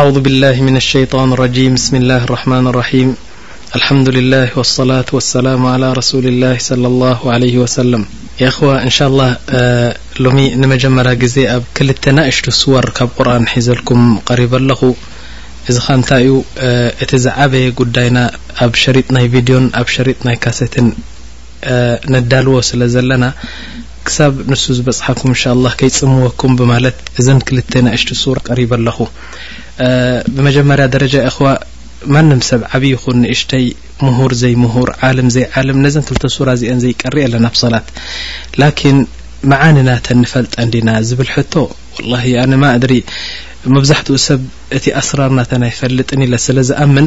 ኣዑዙ ቢላሂ ሚነ ሸይጧኒ ረጂም ብስሚላሂ ራሕማኒ ራሒም ኣልሓምዱሊላሂ ወሰላቱ ወሰላሙ ዓላ ረሱሊላሂ ሰለላሁ ዓለይሂ ወሰለም የእኽዋ እንሻላህ ሎሚ ንመጀመርያ ግዜ ኣብ ክልተ ናእሽቱ ስወር ካብ ቁርኣን ሒዘልኩም ቀሪበ ኣለኹ እዚ ኸኣ እንታይ እዩ እቲ ዝዓበየ ጉዳይና ኣብ ሸሪጥ ናይ ቪድዮን ኣብ ሸሪጥ ናይ ካሴትን ነዳልዎ ስለ ዘለና ክሳብ ንሱ ዝበጽሓኩም እንሻላህ ከይጽምወኩም ብማለት እዘን ክልተ ናእሽቱ ሱራ ቀሪበ ኣለኹ ብመጀመርያ ደረጃ እኽዋ ማንም ሰብ ዓብዪ ይኹን ንእሽተይ ምሁር ዘይምሁር ዓልም ዘይዓልም ነዘን ክልተ ሱራ እዚአን ዘይቀሪ ኣለና ብ ሰላት ላኪን መዓኒ ናተን ንፈልጠን ዲና ዝብል ሕቶ ወላሂ ኣነ ማ ኣድሪ መብዛሕትኡ ሰብ እቲ ኣስራር ናተን ኣይፈልጥን ኢለ ስለ ዝኣምን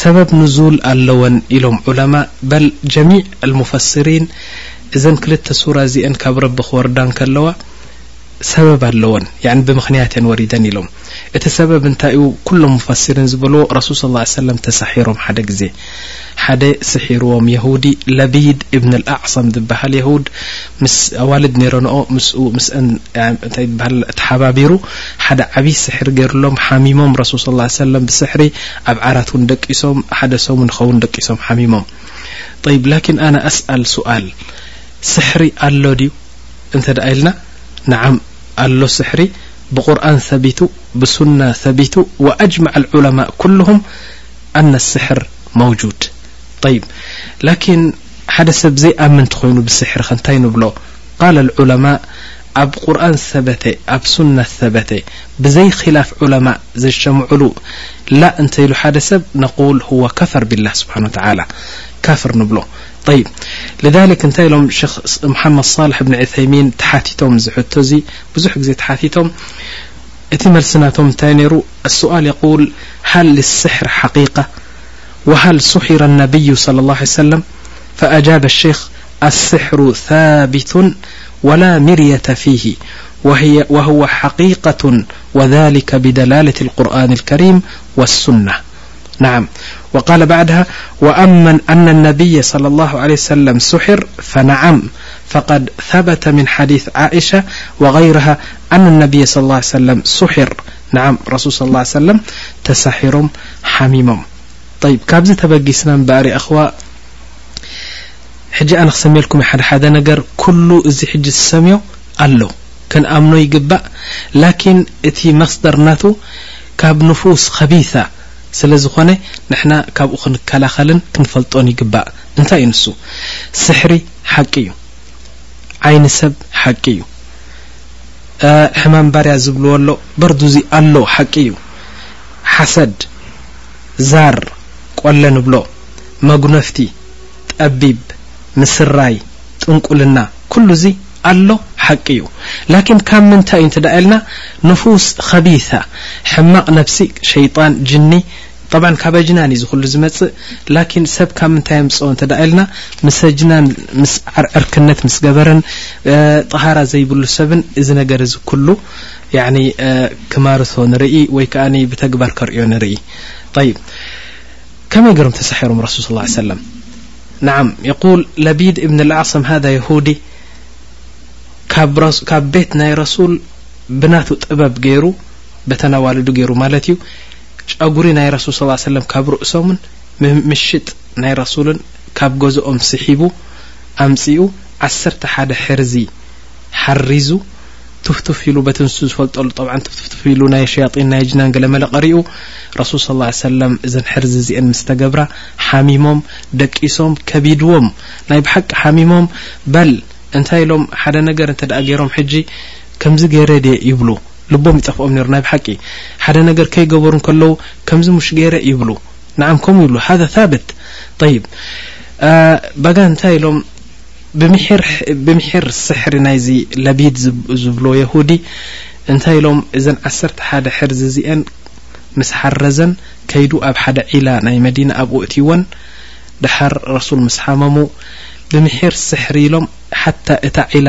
ሰበብ ኑዙል ኣለወን ኢሎም ዑለማእ በል ጀሚዕ ኣልሙፈሲሪን እዘን ክልተ ሱራ እዚኤን ካብ ረቢ ክወርዳ እንከለዋ ሰበብ ኣለወን ያኒ ብምኽንያት እየን ወሪደን ኢሎም እቲ ሰበብ እንታይ እዩ ኩሎም ሙፈሲሪን ዝበልዎ ረሱል ስ ላ ሰለም ተሳሒሮም ሓደ ግዜ ሓደ ስሒርዎም የሁዲ ለቢድ እብን ኣልኣዕሰም ዝበሃል የሁድ ምስ ኣዋልድ ኔረንኦ ምስኡ ምስእን እንታይ ይብሃል ተሓባቢሩ ሓደ ዓብይ ስሕሪ ጌርሎም ሓሚሞም ረሱል ስ ላ ሰለም ብስሕሪ ኣብ ዓራት ውን ደቂሶም ሓደ ሰሙን ይኸውን ደቂሶም ሓሚሞም طይብ ላኪን ኣነ ኣስኣል ሱኣል ስሕሪ ኣሎ ድዩ እንተ ደኣ ኢልና ንዓም ኣሎ ስሕሪ ብቁርን ሰቢቱ ብሱና ሰቢቱ ወኣጅመዐ ልዑለማእ ኩሉሁም ኣነ ስሕር መውጁድ طይብ ላኪን ሓደ ሰብ ዘይኣምን ተኾይኑ ብስሕሪ ከ እንታይ ንብሎ ቃለ ልዑለማእ ኣብ ቁርኣን ዝሰበተ ኣብ ሱና ዝሰበተ ብዘይ ኺላፍ ዑለማእ ዘጀተምዑሉ ላእ እንተኢሉ ሓደ ሰብ ነቁል ሁወ ከፈር ቢላህ ስብሓን ወተዓላ ካፍር ንብሎ ጠይብ ልዛሊክ እንታይ ኢሎም ሸክ ሙሓመድ ሳልሕ እብኒ ዑሰይሚን ተሓቲቶም እዚ ሕቶ እዚ ብዙሕ ግዜ ተሓቲቶም እቲ መልሲ ናቶም እንታይ ነይሩ ኣሱኣል የቁል ሃል ልስሕር ሓቂቃ وهل سحر النبي صلى الله عليه سلم فأجاب الشيخ السحر ثابت ولا مرية فيه وهو حقيقة وذلك بدلالة القرآن الكريم والسنة ع وقال بعدها وأمن أن النبي صلى الله عليه وسلم سحر فنعم فقد ثبت من حديث عئشة وغيرها أن النبي صلى الله عيه سلم سحር ንዓም ረሱል ሰለላሁ ዓለይሂ ወሰለም ተሳሒሮም ሓሚሞም ጠይብ ካብዚ ተበጊስና እምበኣር የእኽዋ ሕጂ ኣነ ክሰምየልኩም እየ ሓደ ሓደ ነገር ኩሉ እዚ ሕጂ ዝሰምዮ ኣሎ ክንኣምኖ ይግባእ ላኪን እቲ መስደር ናቱ ካብ ንፉስ ከቢታ ስለ ዝኾነ ንሕና ካብኡ ክንከላኸልን ክንፈልጦን ይግባእ እንታይ እዩ ንሱ ስሕሪ ሓቂ እዩ ዓይኒ ሰብ ሓቂ እዩ ሕማም ባርያ ዝብልዎ ኣሎ በርዱ እዚ ኣሎ ሓቂ እዩ ሓሰድ ዛር ቆለ ንብሎ መጉነፍቲ ጠቢብ ምስራይ ጥንቁልና ኩሉ እዚ ኣሎ ሓቂ እዩ ላኪን ካብ ምንታይ እዩ እንተ ኢልና ንፉስ ከቢታ ሕማቕ ነብሲ ሸይጣን ጅኒ ጠብዓን ካብ ኣጅናን እዩ ዝኹሉ ዝመጽእ ላኪን ሰብ ካብ ምንታይ የምጽኦ እንተ ኢልና ምስ ኣጅናን ምስ ዓርዕርክነት ምስ ገበርን ጠሃራ ዘይብሉ ሰብን እዚ ነገር እዚ ኩሉ ክማርቶ ንርኢ ወይ ከዓ ብተግባር ከርእዮ ንርኢ ይብ ከመይ ገሮም ተሳሒሮም ረሱል ስ ሰለም ንዓም የቁል ለቢድ እብን ልዓሰም ሃ የሁዲ ካብ ቤት ናይ ረሱል ብናቱ ጥበብ ገይሩ በተናዋልዱ ገይሩ ማለት እዩ ጨጉሪ ናይ ረሱል ሰለላሁ ዓለይሂ ወሰለም ካብ ርእሶምን ምምሽጥ ናይ ረሱልን ካብ ገዝኦም ስሒቡ ኣምጺኡ ዓሰርተ ሓደ ሕርዚ ሓሪዙ ቱፍቱፍ ኢሉ በቲ ንሱ ዝፈልጦ ኣሎ ጠብዓን ቱፍቱፍቱፍ ኢሉ ናይ ሸያጢን ናይ ኣጅናን ገለመለ ቀሪኡ ረሱል ሰለላሁ ዓለይሂ ወሰለም እዘን ሕርዚ እዚኤን ምስ ተገብራ ሓሚሞም ደቂሶም ከቢድዎም ናይ ብሓቂ ሓሚሞም በል እንታይ ኢሎም ሓደ ነገር እንተ ገይሮም ሕጂ ከምዚ ገይረ ድየ ይብሉ ልቦም ይጠፍኦም ነሩ ናይ ብሓቂ ሓደ ነገር ከይገበሩ እንከለዉ ከምዚ ሙሽ ገይረ ይብሉ ንዓም ከምኡ ይብሉ ሃذ ثብት طይብ ባጋ እንታይ ኢሎም ብምሒር ስሕሪ ናይዚ ለቢድ ዝብሎ የሁዲ እንታይ ኢሎም እዘን ዓሰርተ ሓደ ሕርዚ እዚአን ምስ ሓረዘን ከይዱ ኣብ ሓደ ዒላ ናይ መዲና ኣብኡ እትወን ድሓር ረሱል ምስ ሓመሙ ብምሒር ስሕሪ ኢሎም ሓታ እታ ዒላ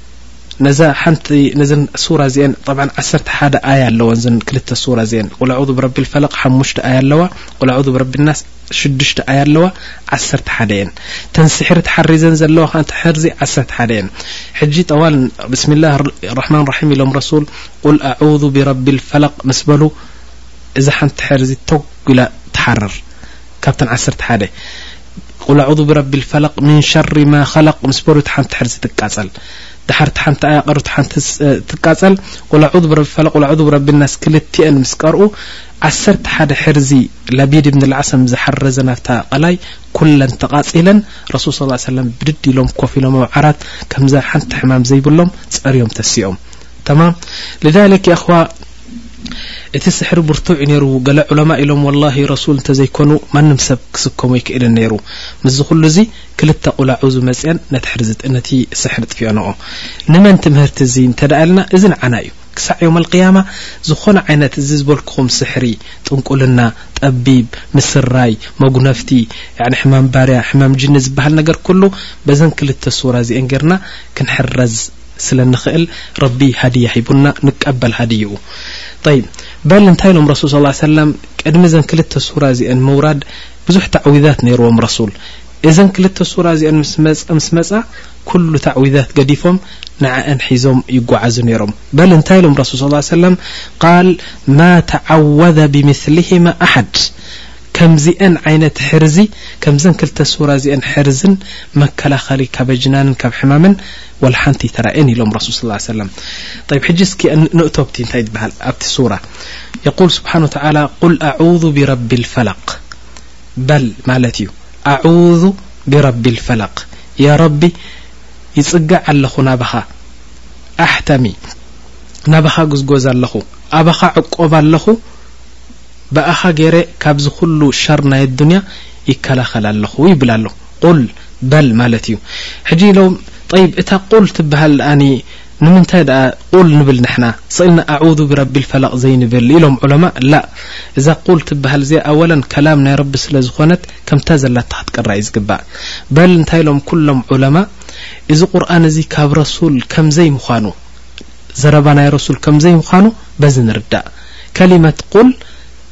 ነዛ ሓንቲ ነዘን ሱራ እዚኤን ጠብዓ ዓሰርተ ሓደ ኣያ ኣለዋ ዘን ክልተ ሱራ እዚኤን ቁል ኣዑዙ ብረቢ ልፈለቅ ሓሙሽተ ኣያ ኣለዋ ቁል ኣዑዙ ብረቢ ናስ ሽዱሽተ ኣያ ኣለዋ ዓሰርተ ሓደ እየን ተን ስሕሪ ተሓሪዘን ዘለዋ ከዓ ተሕርዚ ዓሰርተ ሓደ እየን ሕጂ ጠዋል ብስሚላ ራሕማን ራሒም ኢሎም ረሱል ቁል ኣዑዙ ብረቢ ልፈለቅ ምስ በሉ እዛ ሓንቲ ተሕርዚ ተጉላ ትሓርር ካብተን ዓሰርተ ሓደ ቁል ኣዑዙ ብረቢ ልፈለቅ ምን ሸሪ ማ ኸለቅ ምስ በሉ እቲ ሓንቲ ሕርሲ ትቃፀል ድሓር እቲ ሓንቲ ኣያቀሩ እቲ ሓንቲ ትቃፀል ቁል ኣዑዙ ብረቢ ፈለቅ ቁል ኣዑዙ ብረቢ ናስ ክልቲአን ምስ ቀርኡ ዓሰርተ ሓደ ሕርዚ ለቢድ ብን ልዓሰም ዝሓረዘ ናብታ ቀላይ ኩለን ተቃፂለን ረሱል ስ ሰለም ብድድ ኢሎም ኮፍ ኢሎም ኣብ ዓራት ከምዛ ሓንቲ ሕማም ዘይብሎም ፀርዮም ተሲኦም ተማም ልዛሊክ የኣኽዋ እቲ ስሕሪ ብርቱዕ እዩ ነይሩ ገለ ዑለማ ኢሎም ወላሂ ረሱል እንተዘይኮኑ ማንም ሰብ ክስከሞ ኣይክእልን ነይሩ ምስዚ ኩሉ እዚ ክልተ ቁላዑ ዝመፅአን ነቲ ስሕሪ ጥፊኦንኦ ንመን ትምህርቲ እዚ እንተደኣ ኢልና እዚ ንዓና እዩ ክሳዕ ዮም ኣልቅያማ ዝኾነ ዓይነት እዚ ዝበልክኹም ስሕሪ ጥንቁልና ጠቢብ ምስራይ መጉነፍቲ ሕማም ባርያ ሕማም ጅኒ ዝበሃል ነገር ኩሉ በዘን ክልተ ሱራ እዚአን ጌርና ክንሕረዝ ስለንኽእል ረቢ ሃድያ ሂቡና ንቀበል ሃድይኡ ጠይብ በል እንታይ ኢሎም ረሱል ስ ሰለም ቅድሚ እዘን ክልተ ሱራ እዚአን ምውራድ ብዙሕ ተዕዊዛት ነይርዎም ረሱል እዘን ክልተ ሱራ እዚአን ምስ መፃ ኩሉ ተዕዊዛት ገዲፎም ንዓአን ሒዞም ይጓዓዙ ነይሮም በል እንታይ ኢሎም ረሱል ስ ሰለም ቃል ማ ተዓወዘ ብምስሊሂማ ኣሓድ ከምዚአን ዓይነት ሕርዚ ከምዘን ክልተ ሱራ እዚአን ሕርዝን መከላኸሊ ካብ ኣጅናንን ካብ ሕማምን ወላ ሓንቲ ኣይተራእየን ኢሎም ረሱል ስ ሰለም طይብ ሕጂ እስኪ ንእቶ ኣብቲ እንታይ ዝበሃል ኣብቲ ሱራ የቁል ስብሓን ወተላ ቁል ኣዑዙ ብረቢ ልፈለቅ በል ማለት እዩ ኣዑዙ ብረቢ ልፈለቅ ያ ረቢ ይጽጋዕ ኣለኹ ናባኻ ኣሕተሚ ናባኻ ጉዝጎዝ ኣለኹ ኣባኻ ዕቆብ ኣለኹ ብኣኻ ገይረ ካብዚ ኩሉ ሸር ናይ ኣዱንያ ይከላኸል ኣለኹ ይብል ኣሎ ቁል በል ማለት እዩ ሕጂ ኢሎም ጠይብ እታ ቁል ትብሃል ድኣኒ ንምንታይ ድኣ ቁል ንብል ንሕና ስቅ ኢልና ኣዑዙ ብረቢል ፈለቅ ዘይንብል ኢሎም ዑለማእ ላእ እዛ ቁል ትብሃል እዚኣ ኣወለን ከላም ናይ ረቢ ስለ ዝኮነት ከምታ ዘላታ ክትቅራ እዩ ዝግባእ በል እንታይ ኢሎም ኩሎም ዑለማእ እዚ ቁርኣን እዚ ካብ ረሱል ከምዘይ ምኳኑ ዘረባ ናይ ረሱል ከምዘይ ምኳኑ በዚ ንርዳእ ከሊመት ቁል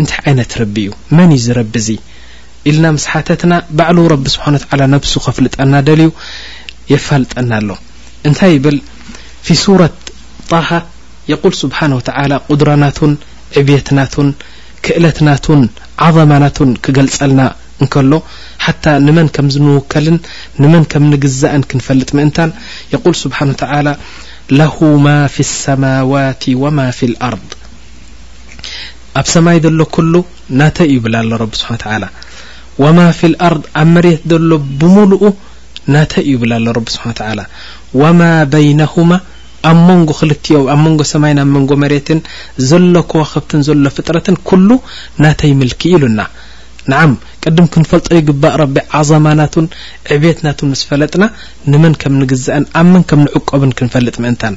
እንታይ ዓይነት ረቢ እዩ መን እዩ እዚ ረቢ እዚ ኢልና ምስ ሓተትና ባዕሉ ረቢ ስብሓን ወተዓላ ነብሱ ከፍልጠና ደልዩ የፋልጠና ኣሎ እንታይ ይብል ፊ ሱረት ጣሃ የቁል ስብሓን ወተዓላ ቁድራናቱን ዕብየትናቱን ክእለትናቱን ዓዘማናቱን ክገልጸልና እንከሎ ሓታ ንመን ከም ዝንውከልን ንመን ከም ንግዛእን ክንፈልጥ ምእንታን የቁል ስብሓን ወተዓላ ለሁ ማ ፊ ሰማዋት ወማ ፊ ልኣርድ ኣብ ሰማይ ዘሎ ኩሉ ናተይ ይብል ኣሎ ረቢ ስብሓ ተላ ወማ ፊ ልኣርድ ኣብ መሬት ዘሎ ብምሉኡ ናተይ ይብል ኣሎ ረቢ ስብሓ ተላ ወማ በይነሁማ ኣብ መንጎ ክልትኦም ኣብ መንጎ ሰማይን ኣብ መንጎ መሬትን ዘሎ ከዋክብትን ዘሎ ፍጥረትን ኩሉ ናተይ ምልኪ ኢሉና ንዓም ቅድም ክንፈልጦ ይግባእ ረቢ ዓዘማ ናቱን ዕብት ናቱን ምስ ፈለጥና ንመን ከም ንግዛእን ኣብ መን ከም ንዕቆብን ክንፈልጥ ምእንታን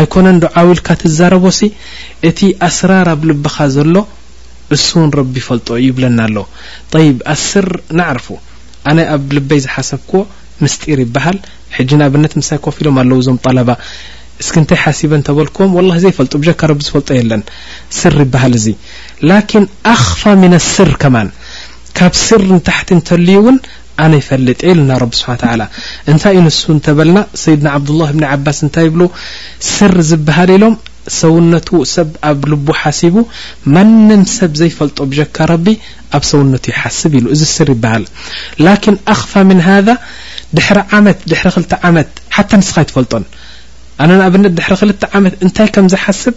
ኣይኮነን ዶ ዓው ኢልካ ትዛረቦሲ እቲ ኣስራር ኣብ ልብኻ ዘሎ እሱውን ረቢ ይፈልጦ እዩ ይብለና ኣሎ ጠይብ ኣስር ናዕርፉ ኣነ ኣብ ልበይ ዝሓሰብክዎ ምስጢር ይበሃል ሕጂ ንኣብነት ምሳይ ኮፍ ኢሎም ኣለው እዞም ጠለባ እስኪ እንታይ ሓሲበ እንተበልክዎም ወላሂ ዘይፈልጡ ብጀካ ረቢ ዝፈልጦ የለን ስር ይበሃል እዚ ላኪን ኣኽፋ ሚነ ስር ከማን ካብ ስር ንታሕቲ እንተልዩ እውን ኣነ ይፈልጥ እየ ኢሉና ረቢ ስብሓን ወተዓላ እንታይ እዩ ንሱ እንተበልና ሰይድና ዓብዱላህ ብኒ ዓባስ እንታይ ይብሉ ስር ዝበሃል ኢሎም ሰውነቱ ሰብ ኣብ ልቡ ሓሲቡ ማንም ሰብ ዘይፈልጦ ብጀካ ረቢ ኣብ ሰውነቱ ይሓስብ ኢሉ እዚ ስር ይበሃል ላኪን ኣኽፋ ምን ሃዛ ድሕሪ ዓመት ድሕሪ ክልተ ዓመት ሓታ ንስኻ ኣይትፈልጦን ኣነ ንኣብነት ድሕሪ ክልተ ዓመት እንታይ ከም ዝሓስብ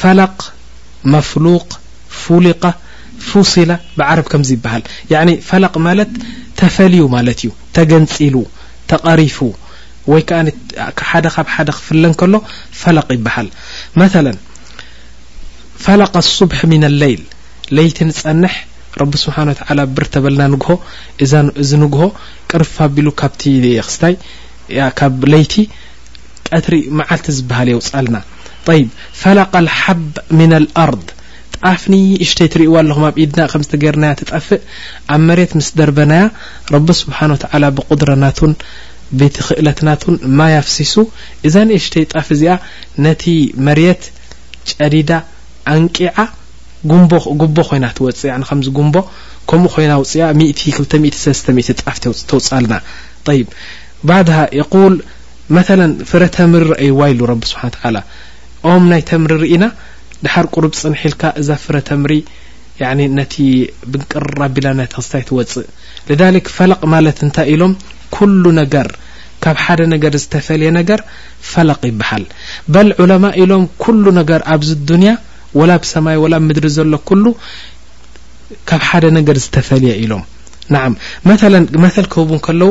ፈለቅ፣ መፍሉቅ፣ ፉሊቀ፣ ፉሲለ ብዓረብ ከምዚ ይበሃል ያኒ ፈለቅ ማለት ተፈልዩ ማለት እዩ ተገንጺሉ ተቀሪፉ ወይ ከኣ ሓደ ካብ ሓደ ክፍለ እንከሎ ፈለቅ ይበሃል መለ ፈለቀ ሱብሒ ሚን ለይል ለይቲ ንጸንሕ ረቢ ስብሓን ወተዓላ ብር ተበልና ንግሆ እዛ እዚ ንግሆ ቅርፍ ኣቢሉ ካብቲ ክስታይ ካብ ለይቲ ቀትሪ መዓልቲ ዝበሃል የውጻልና ጠይብ ፈለቀ ልሓብ ምና ልኣርድ ጣፍ ንእሽተይ ትርእይዋ ኣለኹም ኣብ ኢድና ከምዝቲ ገርናያ ትጠፍእ ኣብ መሬት ምስ ደርበናያ ረቢ ስብሓን ወተዓላ ብቁድረ ናቱን ቤቲ ክእለት ናቱን ማይ ኣፍሲሱ እዛ ንእሽተይ ጣፍ እዚኣ ነቲ መርየት ጨዲዳ ኣንቂዓ ጉቦ ኮይና ትወፅእ ያ ከምዚ ጉንቦ ከምኡ ኮይና ውፅያ ሚእቲ ክልተ ሚእቲ ሰለስተ ሚእቲ ጣፍ ተውፅኣልና ይብ ባድሃ የቁል መተለን ፍረ ተምሪ ረኣይዋ ኢሉ ረቢ ስብሓን ወተዓላ ኦም ናይ ተምሪ ርኢና ደሓር ቁሩብ ጽንሕ ኢልካ እዛ ፍረ ተምሪ ያኒ ነቲ ብንቅር ኣቢላ ናይ ተኽስታይ ትወጽእ ልዳሊክ ፈለቕ ማለት እንታይ ኢሎም ኩሉ ነገር ካብ ሓደ ነገር ዝተፈልየ ነገር ፈለቕ ይበሃል በል ዑለማ ኢሎም ኩሉ ነገር ኣብዚ ዱንያ ወላ ብ ሰማይ ወላ ብ ምድሪ ዘሎ ኩሉ ካብ ሓደ ነገር ዝተፈልየ ኢሎም ናዓ መተለ መተል ክህቡ ከለዉ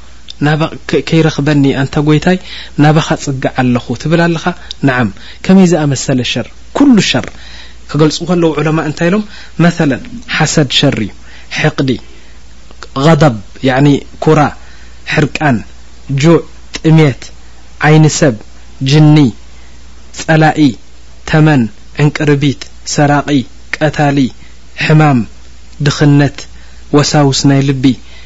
ናባክ ከይረክበኒ ኣንታ ጎይታይ ናባካ ጽግዕ ኣለኩ ትብል ኣለካ ናዓም ከመይ ዝኣመሰለ ሸር ኩሉ ሸር ክገልጹ ከለዉ ዑለማእ እንታይ ኢሎም መሰለ ሓሰድ ሸር እዩ ሕቅዲ غضብ ያኒ ኩራ ሕርቃን ጁዕ ጥሜት ዓይኒ ሰብ ጅኒ ጸላኢ ተመን ዕንቅርቢት ሰራቂ ቀታሊ ሕማም ድክነት ወሳውስ ናይ ልቢ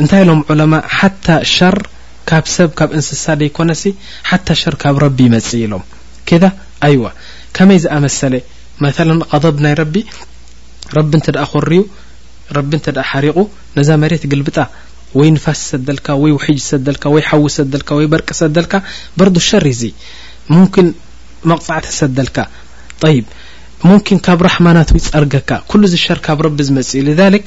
እንታይ ኢሎም ዑለማ ሓታ ሸር ካብ ሰብ ካብ እንስሳ ደይኮነሲ ሓታ ሸር ካብ ረቢ ይመጽእ ኢሎም ከዳ ኣይዋ ከመይ ዝኣመሰለ መተለ ቀደብ ናይ ረቢ ረቢ እንተ ደኣ ኮርዩ ረቢ እንተ ደኣ ሓሪቑ ነዛ መሬት ግልብጣ ወይ ንፋስ ዝሰደልካ ወይ ውሒጅ ዝሰደልካ ወይ ሓዊ ዝሰደልካ ወይ በርቂ ዝሰደልካ በርዱ ሸር እዚ ሙምኪን መቕጻዕቲ ዝሰደልካ ጠይብ ሙምኪን ካብ ራሕማናቱ ይጸርገካ ኩሉ እዚ ሸር ካብ ረቢ ዝመጽእ እዩ ልዛሊክ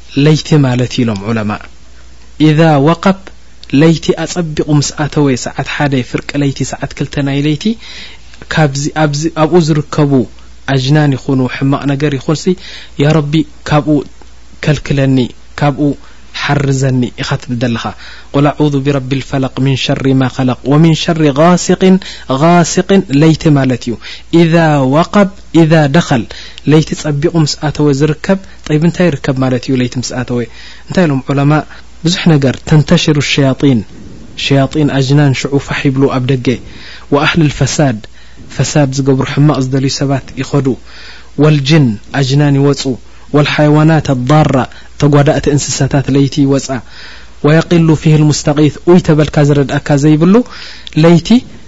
ለይቲ ማለት እዩ ኢሎም ዑለማእ። ኢዛ ወቀብ ለይቲ ኣጸቢቑ ምስ ኣተወ ሰዓት ሓደ ፍርቂ ለይቲ ሰዓት ክልተ ናይ ለይቲ ካብዚ ኣብዚ ኣብኡ ዝርከቡ ኣጅናን ይኹኑ ሕማቕ ነገር ይኹንሲ ያ ረቢ ካብኡ ከልክለኒ ካብኡ ሓርዘኒ ኢኻ ትብል ዘለኻ ቁል ኣዑዙ ቢረቢል ፈለቅ ሚን ሸሪ ማ ኸለቅ ወሚን ሸሪ ጋሲቂን ጋሲቂን ለይቲ ማለት እዩ ኢዛ ወቀብ ኢዛ ደኸል ለይቲ ጸቢቑ ምስ ኣተወ ዝርከብ ጠይብ እንታይ ይርከብ ማለት እዩ ለይቲ ምስ ኣተወ እንታይ ኢሎም ዑለማእ ብዙሕ ነገር ተንተሽሩ ሸያጢን ሸያጢን ኣጅናን ሽዑ ፋሕ ይብሉ ኣብ ደገ ወኣህሊ ልፈሳድ ፈሳድ ዝገብሩ ሕማቕ ዝደልዩ ሰባት ይኸዱ ወልጅን ኣጅናን ይወፁ ወልሓይዋናት ኣዳራ ተጓዳእቲ እንስሳታት ለይቲ ይወፃ ወየቂሉ ፊህ ልሙስተቂት ኡይ ተበልካ ዝረድኣካ ዘይብሉ ለይቲ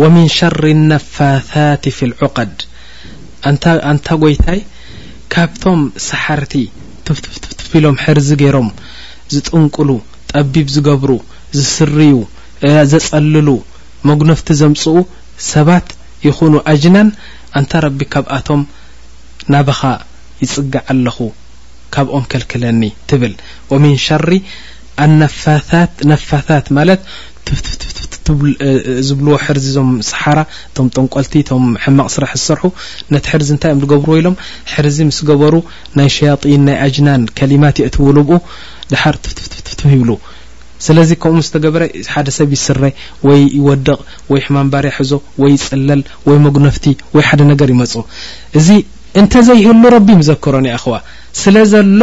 ወሚን ሸሪ ነፋታቲ ፊል ዑቀድ ኣንታ ኣንታ ጎይታይ ካብቶም ሰሓርቲ ቱፍቱፍቱፍቱፍ ኢሎም ሕርዚ ጌሮም ዝጥንቁሉ ጠቢብ ዝገብሩ ዝስርዩ ዘጸልሉ መጉነፍቲ ዘምጽኡ ሰባት ይኹኑ ኣጅናን ኣንታ ረቢ ካብኣቶም ናባኻ ይጽጋዕ ኣለኹ ካብኦም ከልክለኒ ትብል ወሚን ሸሪ ኣነፋታት ነፋታት ማለት ትፍትፍትፍትፍት ዝብልዎ ሕርዚ ዞም ሰሓራ እቶም ጠንቆልቲ እቶም ሕማቕ ስራሕ ዝሰርሑ ነቲ ሕርዚ እንታይ እዮም ዝገብርዎ ኢሎም ሕርዚ ምስ ገበሩ ናይ ሸያጢን ናይ ኣጅናን ከሊማት የእትው ልብኡ ድሓር ትፍትፍትፍትፍ ይብሉ ስለዚ ከምኡ ምስ ተገበረ ሓደ ሰብ ይስረ ወይ ይወድቕ ወይ ሕማም ባርያ ሕዞ ወይ ይጽለል ወይ መጉነፍቲ ወይ ሓደ ነገር ይመጾ እዚ እንተ ዘይህሉ ረቢ ምዘከሮን ይኣኸዋ ስለ ዘሎ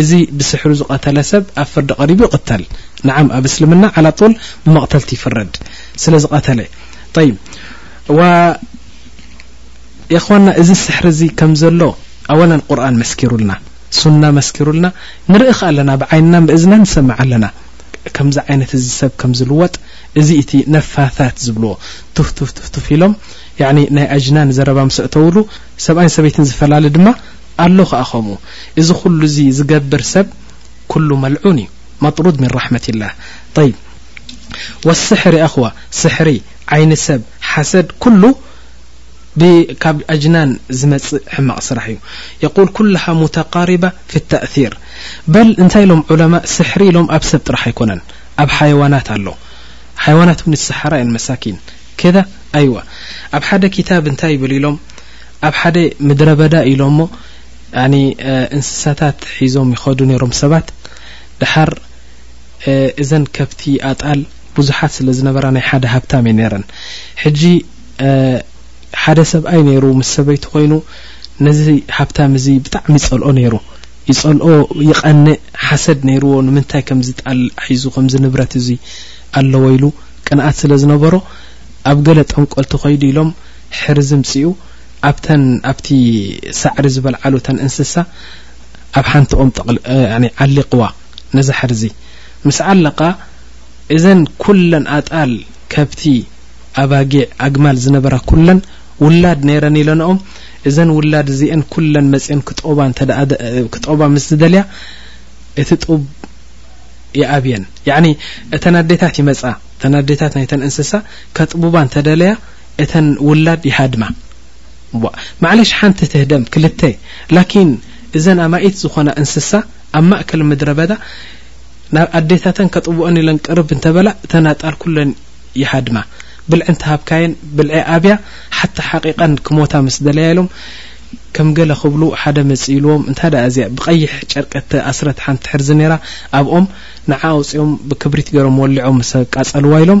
እዚ ብስሕሩ ዝቀተለ ሰብ ኣብ ፍርዲ ቀሪቡ ይቅተል ነዓም ኣብ እስልምና ዓላ ጡል ብመቅተልቲ ይፍረድ ስለ ዝቀተለ ጠይብ ዋ የኸዋና እዚ ስሕሪ እዚ ከም ዘሎ ኣወላን ቁርን መስኪሩልና ሱና መስኪሩልና ንርኢ ከ ኣለና ብዓይንና ብእዝና ንሰምዕ ኣለና ከምዚ ዓይነት እዚ ሰብ ከም ዝልወጥ እዚ እቲ ነፋታት ዝብልዎ ትፍትፍትፍትፍ ኢሎም ናይ ኣጅናን ዘረባ ምስ እተውሉ ሰብኣይን ሰበይትን ዝፈላሊ ድማ ኣሎ ከኣ ከምኡ እዚ ኩሉ እዚ ዝገብር ሰብ ኩሉ መልዑን እዩ መጥሩድ ምን ራሕመቲላህ ጠይብ ወስሕር ያእኽዋ ስሕሪ ዓይኒ ሰብ ሓሰድ ኩሉ ካብ ኣጅናን ዝመጽእ ሕማቕ ስራሕ እዩ የቁል ኩላሃ ሙተቃሪባ ፊ ተእሲር በል እንታይ ኢሎም ዑለማ ስሕሪ ኢሎም ኣብ ሰብ ጥራሕ ኣይኮነን ኣብ ሓይዋናት ኣሎ ሓይዋናት ውን ይሰሓራ እየን መሳኪን ከዳ ኣይዋ ኣብ ሓደ ክታብ እንታይ ይብል ኢሎም ኣብ ሓደ ምድረ በዳ ኢሎሞ ያኒ እንስሳታት ሒዞም ይኸዱ ነሮም ሰባት ደሓር እዘን ከብቲ ኣጣል ብዙሓት ስለ ዝነበራ ናይ ሓደ ሃብታም እየ ነረን ሕጂ ሓደ ሰብኣይ ነይሩ ምስ ሰበይቱ ኮይኑ ነዚ ሃብታም እዚ ብጣዕሚ ይጸልኦ ነይሩ ይጸልኦ ይቐንእ ሓሰድ ነይርዎ ንምንታይ ከምዚ ጣል ሒዙ ከምዚ ንብረት እዚ ኣለዎ ኢሉ ቅንኣት ስለ ዝነበሮ ኣብ ገለ ጠንቆልቲ ከይዱ ኢሎም ሕሪ ዝምጽኡ ኣብተን ኣብቲ ሳዕሪ ዝበልዓሉ ተን እንስሳ ኣብ ሓንቲ ኦም ዓሊቕዋ ነዛ ሕርዚ ምስ ዓለቓ እዘን ኩለን ኣጣል ከብቲ ኣባጊዕ ኣግማል ዝነበራ ኩለን ውላድ ነይረን ኢለንኦም እዘን ውላድ እዚአን ኩለን መጽን ክጦባ እንተ ክጦባ ምስ ዝደልያ እቲ ጡብ ይኣብየን ያኒ እተን ኣዴታት ይመጻ እተን ኣዴታት ናይተን እንስሳ ከጥቡባ እንተደለያ እተን ውላድ ይሃድማ ዋእ ማዕለሽ ሓንቲ ትህደም ክልተ ላኪን እዘን ኣማኢት ዝኾና እንስሳ ኣብ ማእከል ምድረ በዳ ናብ ኣዴታተን ከጥብኦን ኢለን ቅርብ እንተበላ እተን ኣጣል ኩለን ይሃድማ ብልዒ እንተሃብካየን ብልዒ ኣብያ ሓታ ሓቒቐን ክሞታ ምስ ደለያ ኢሎም ከም ገለ ክብሉ ሓደ መጺኡ ኢልዎም እንታ ደኣ እዚኣ ብቐይሕ ጨርቂ እተኣስረት ሓንቲ ሕርዚ ነይራ ኣብኦም ንዓ ኣውጺኦም ብክብሪት ገይሮም ወሊዖም ምስ ኣቃጸልዋ ኢሎም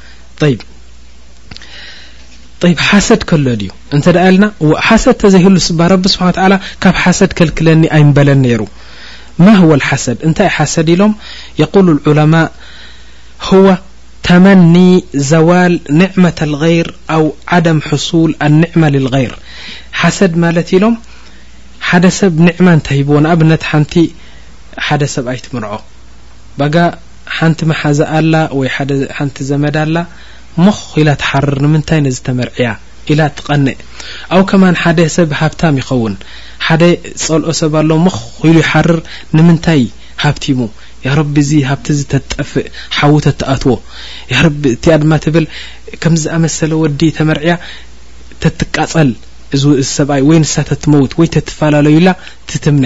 ይብ ሓሰድ ከሎ ድዩ እንተ ኢልና ሓሰድ ተዘይህሉ ስባ ረቢ ስብሓ ላ ካብ ሓሰድ ከልክለኒ ኣይምበለን ነይሩ ማህወ ሓሰድ እንታይ ሓሰድ ኢሎም የቁሉ ዑለማ ህወ ተመኒ ዘዋል ኒዕመት ልغይር ኣው ዓደም ሕሱል ኣኒዕማ ልልغይር ሓሰድ ማለት ኢሎም ሓደ ሰብ ኒዕማ እንተሂብዎ ንኣብነት ሓንቲ ሓደ ሰብ ኣይትምርዖ ባጋ ሓንቲ ማሓዛ ኣላ ወይ ሓደ ሓንቲ ዘመድ ኣላ ሞኽ ኢላ ትሓርር ንምንታይ ነዚ ተመርዕያ ኢላ ትቀንእ ኣው ከማን ሓደ ሰብ ሃብታም ይኸውን ሓደ ዝጸልኦ ሰብ ኣሎ ሞኽ ኢሉ ይሓርር ንምንታይ ሃብቲሙ ያረቢ እዚ ሃብቲ እዚ ተትጠፍእ ሓዊ ተትኣትዎ ያረቢ እቲኣ ድማ ትብል ከምዚ ዝኣመሰለ ወዲ ተመርዕያ ተትቃጸል እዚ ሰብኣይ ወይ ንሳ ተትመውት ወይ ተትፈላለዩላ ትትምነ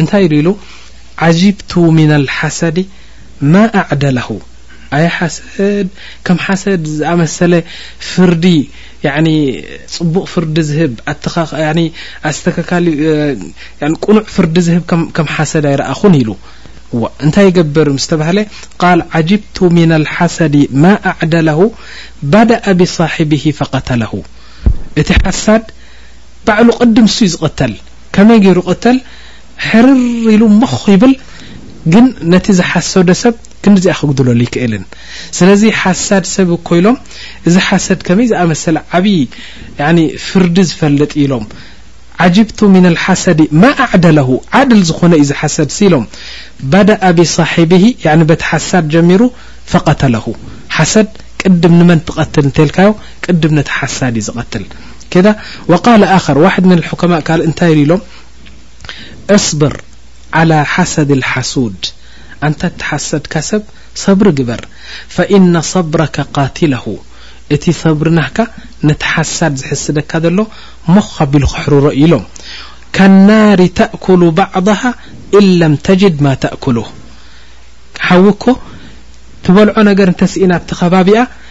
እንታይ ኢሉ ኢሉ ዓጂብቱ ሚን ልሓሰዲ ማ ኣዕደለሁ ኣየ ሓሰድ ከም ሓሰድ ዝኣመሰለ ፍርዲ ያኒ ፅቡቅ ፍርዲ ዝህብ ኣስተካካሊ ቁኑዕ ፍርዲ ዝህብ ከም ሓሰድ ኣይረኣኹን ኢሉ እንታይ ይገብር ምስ ተባህለ ቃል ዓጅብቱ ምና ልሓሰዲ ማ ኣዕደለሁ ባደኣ ብሳሒብሂ ፈቀተለሁ እቲ ሓሳድ ባዕሉ ቅድም ሱዩ ዝቐተል ከመይ ጌሩ ቅተል ሕርር ኢሉ ሞኽ ይብል ግን ነቲ ዝሓሰዶ ሰብ ክንድዚኣ ክጉድለሉ ኣይክእልን ስለዚ ሓሳድ ሰብ እኮ ኢሎም እዚ ሓሰድ ከመይ ዝኣመሰለ ዓብዪ ያኒ ፍርዲ ዝፈልጥ እዩ ኢሎም ዓጅብቱ ምን ልሓሰዲ ማ ኣዕደለሁ ዓድል ዝኾነ እዩ ዝሓሰድ ሲ ኢሎም ባደኣ ብሳሒብሂ ያኒ በቲ ሓሳድ ጀሚሩ ፈቀተለሁ ሓሰድ ቅድም ንመን ትቐትል እንተልካዮ ቅድም ነቲ ሓሳድ እዩ ዝቐትል ከዳ ወቃለ ኣኸር ዋሕድ ምን ልሑከማእ ካልእ እንታይ ኢሉ ኢሎም እስብር ዓላ ሓሰድ ልሓሱድ ኣንታ እተሓሰድካ ሰብ ሰብሪ ግበር ፈኢነ ሰብረከ ቃትለሁ እቲ ሰብሪ ናህካ ነቲ ሓሳድ ዝሕስደካ ዘሎ ሞኽ ኣቢሉ ከሕርሮ እዩ ኢሎም ካናሪ ተእኩሉ ባዕضሃ ኢለም ተጅድ ማ ተእኩሉ ሓዊ እኮ ትበልዖ ነገር እንተስኢና ኣብቲ ከባቢኣ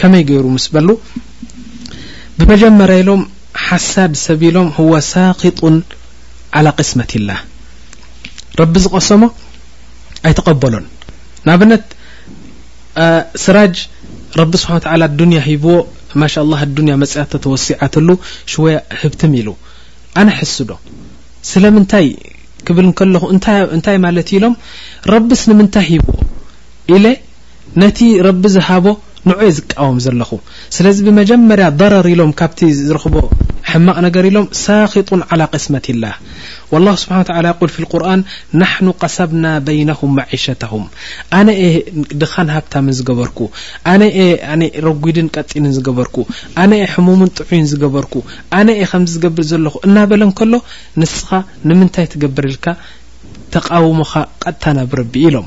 ከመይ ገይሩ ምስ በሉ ብመጀመርያ ኢሎም ሓሳድ ሰብ ኢሎም ሁወ ሳኪጡን ዓላ ቅስመት ላህ ረቢ ዝቐሰሞ ኣይተቐበሎን ንኣብነት ስራጅ ረቢ ስብሓ ተላ ኣዱንያ ሂብዎ ማሻ ላ ኣዱንያ መፅያቶ ተወሲዓትሉ ሽወ ህብትም ኢሉ ኣነ ሕስዶ ስለምንታይ ክብል ከለኹ እንታይ ማለት ኢሎም ረብስ ንምንታይ ሂብዎ ኢለ ነቲ ረቢ ዝሃቦ ንዑየ ዝቃወም ዘለኹ ስለዚ ብመጀመርያ ضረር ኢሎም ካብቲ ዝረኽቦ ሕማቕ ነገር ኢሎም ሳኺጡን ዓላ ቅስመቲ ላህ ወላሁ ስብሓን ወተዓላ የቁል ፊ ልቁርን ናሕኑ ቀሰብና በይነሁም መዒሸተሁም ኣነ እየ ድኻን ሃብታምን ዝገበርኩ ኣነ እየ ረጒድን ቀጢንን ዝገበርኩ ኣነ እየ ሕሙምን ጥዑይን ዝገበርኩ ኣነ እየ ከምዚ ዝገብር ዘለኹ እናበለ እንከሎ ንስኻ ንምንታይ ትገብር ኢልካ ተቃውሞኻ ቀጥታ ናብ ረቢ ኢሎም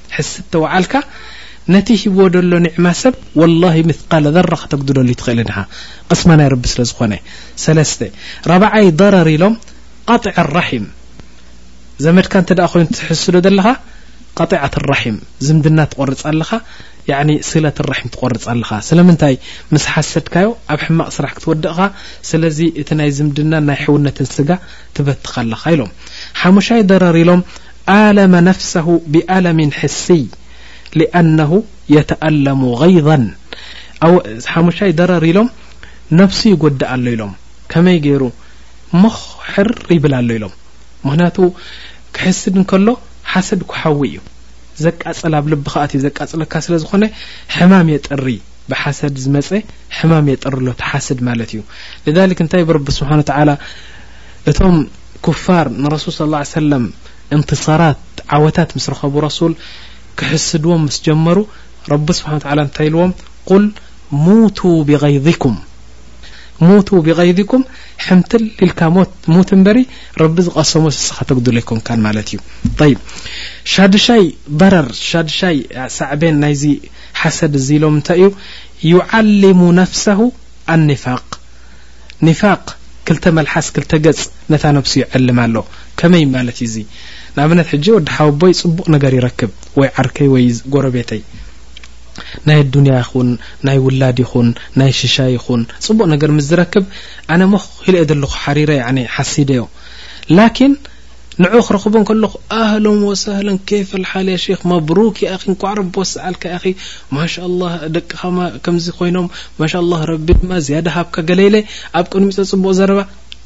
ሕስብ ተወዓልካ ነቲ ሂብዎ ደሎ ኒዕማ ሰብ ወላሂ ምትቃለ ዘራ ከተጉድለሉ ይትኽእል ድኻ ቕስማ ናይ ረቢ ስለ ዝኾነ ሰለስተ ራብዓይ ضረር ኢሎም ቐጥዕ ራሒም ዘመድካ እንተ ኮይኑ ትሕስዶ ዘለኻ ቐጢዓት ራሒም ዝምድና ትቆርፅ ኣለኻ ስለት ራሒም ትቆርፅ ኣለኻ ስለምንታይ ምስ ሓሰድካዮ ኣብ ሕማቕ ስራሕ ክትወድቕኻ ስለዚ እቲ ናይ ዝምድና ናይ ሕውነትን ስጋ ትበትኻ ኣለኻ ኢሎም ሓሙሻይ ደረር ኢሎም ኣለመ ነፍሰሁ ብኣለሚን ሕስይ ሊኣነሁ የተኣለሙ ገይዘን ኣወ ሓሙሻይ ደረር ኢሎም ነብሱ ይጎድእ ኣሎ ኢሎም ከመይ ገይሩ ሞኽ ሕር ይብል ኣሎ ኢሎም ምክንያቱ ክሕስድ እንከሎ ሓሰድ ኩሓዊ እዩ ዘቃፅል ኣብ ልብኻ ኣትዩ ዘቃፅለካ ስለ ዝኾነ ሕማም የጥሪ ብሓሰድ ዝመፀ ሕማም የጥሪ ኣሎ ተሓስድ ማለት እዩ ልዛሊክ እንታይ ብረቢ ስብሓን ተዓላ እቶም ኩፋር ንረሱል ስ ላ ሰለም እንትሰራት ዓወታት ምስ ረኸቡ ረሱል ክሕስድዎም ምስ ጀመሩ ረቢ ስብሓ ላ እንታይ ኢልዎም ቁል ሙቱ ብغይኩም ሙቱ ብغይኩም ሕምትል ልካ ሞት ሙት እበሪ ረቢ ዝቀሰሞ ስስኻ ተግድሎ ይኮንካ ማለት እዩ ይ ሻድሻይ በረር ሻድሻይ ሳዕቤን ናይዚ ሓሰድ እዚ ኢሎም እንታይ እዩ ዩዓልሙ ነፍሰሁ ኣኒፋቅ ኒፋቅ ክልተ መልሓስ ክልተ ገጽ ነታ ነብሱ ይዐልም ኣሎ ከመይ ማለት እዩ እዚ ንኣብነት ሕጂ ወዲ ሓወቦይ ጽቡቅ ነገር ይረክብ ወይ ዓርከይ ወይ ጎረቤተይ ናይ ኣዱንያ ይኩን ናይ ውላድ ይኩን ናይ ሽሻይ ይኩን ጽቡቅ ነገር ምስ ዝረክብ ኣነ ሞኽ ኢለ እየ ዘለኩ ሓሪረ ያዕኒ ሓሲደዮ ላኪን ንዑ ክረኽቦ ከለኹ ኣህለን ወሰህለን ኬፍ ኣልሓል ያ ሼክ መብሩክ ያ ኣኺ እንኳዕ ረቢ ወሰዓልካ ያ ኣኺ ማሻ ኣላህ ደቅኻ ከምዚ ኮይኖም ማሻ ኣላህ ረቢ ድማ ዝያዳ ሃብካ ገለ ኢለ ኣብ ቅድሚ ፀፅቡቕ ዘረባ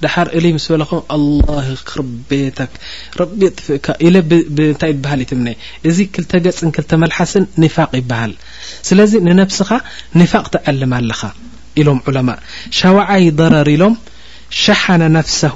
ድሓር እልይ ምስ በለኹ ኣላህ ይኽርብ ቤተክ ረቢ የጥፍእካ ኢለ ብእንታይ ይበሃል ይትምነ እዚ ክልተ ገፅን ክልተ መልሓስን ኒፋቅ ይበሃል ስለዚ ንነብስኻ ኒፋቅ ተዐልም ኣለኻ ኢሎም ዑለማ ሻዋዓይ ضረር ኢሎም ሸሓነ ነፍሰሁ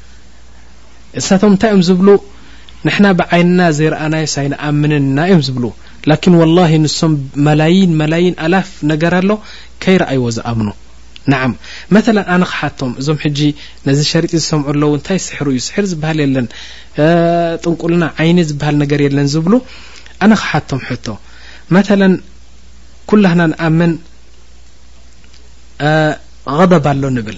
እሳቶም እንታይ እዮም ዝብሉ ንሕና ብዓይንና ዘይረኣናዮስ ኣይንኣምንን እና እዮም ዝብሉ ላኪን ወላሂ ንሶም መላይን መላይን ኣላፍ ነገር ኣሎ ከይረኣይዎ ዝኣምኑ ንዓም መተላ ኣነ ክሓቶም እዞም ሕጂ ነዚ ሸሪጢ ዝሰምዑ ኣለዉ እንታይ ስሕሩ እዩ ስሕር ዝበሃል የለን ጥንቁልና ዓይኒ ዝበሃል ነገር የለን ዝብሉ ኣነ ክሓቶም ሕቶ መተላ ኩላህና ንኣምን غضብ ኣሎ ንብል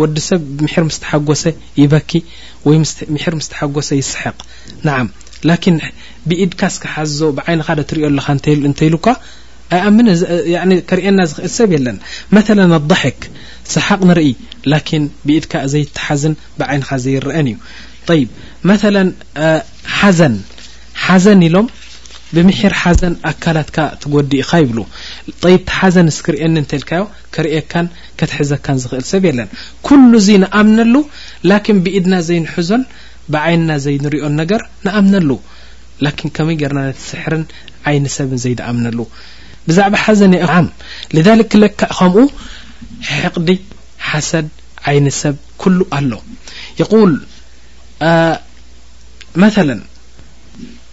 ወዲ ሰብ ምሕር ምስ ተሓጎሰ ይበኪ ወይ ምሕር ምስ ተሓጎሰ ይስሕቕ ንዓም ላኪን ብኢድካ እስከ ሓዞ ብዓይንኻ ዶ ትሪኦ ኣለኻ እንተ ኢሉኳ ኣይኣምን ከርእየና ዝኽእል ሰብ የለን መተለ ኣضሕክ ሰሓቕ ንርኢ ላኪን ብኢድካ ዘይተሓዝን ብዓይንኻ ዘይረአን እዩ ይብ መተለ ሓዘን ሓዘን ኢሎም ብምሒር ሓዘን ኣካላትካ ትጎዲ ኢኻ ይብሉ ይብ ተሓዘን እስክርእየኒ እንተ ልካዮ ከርእየካን ከትሕዘካን ዝኽእል ሰብ የለን ኩሉ እዚ ንኣምነሉ ላኪን ብኢድና ዘይንሕዞን ብዓይንና ዘይንሪኦን ነገር ንኣምነሉ ላኪን ከመይ ጌርና ነቲ ስሕርን ዓይኒ ሰብን ዘይድኣምነሉ ብዛዕባ ሓዘን የኣም ልዛልክ ለካ ከምኡ ሕቕዲ ሓሰድ ዓይኒ ሰብ ኩሉ ኣሎ ይቁል መተለን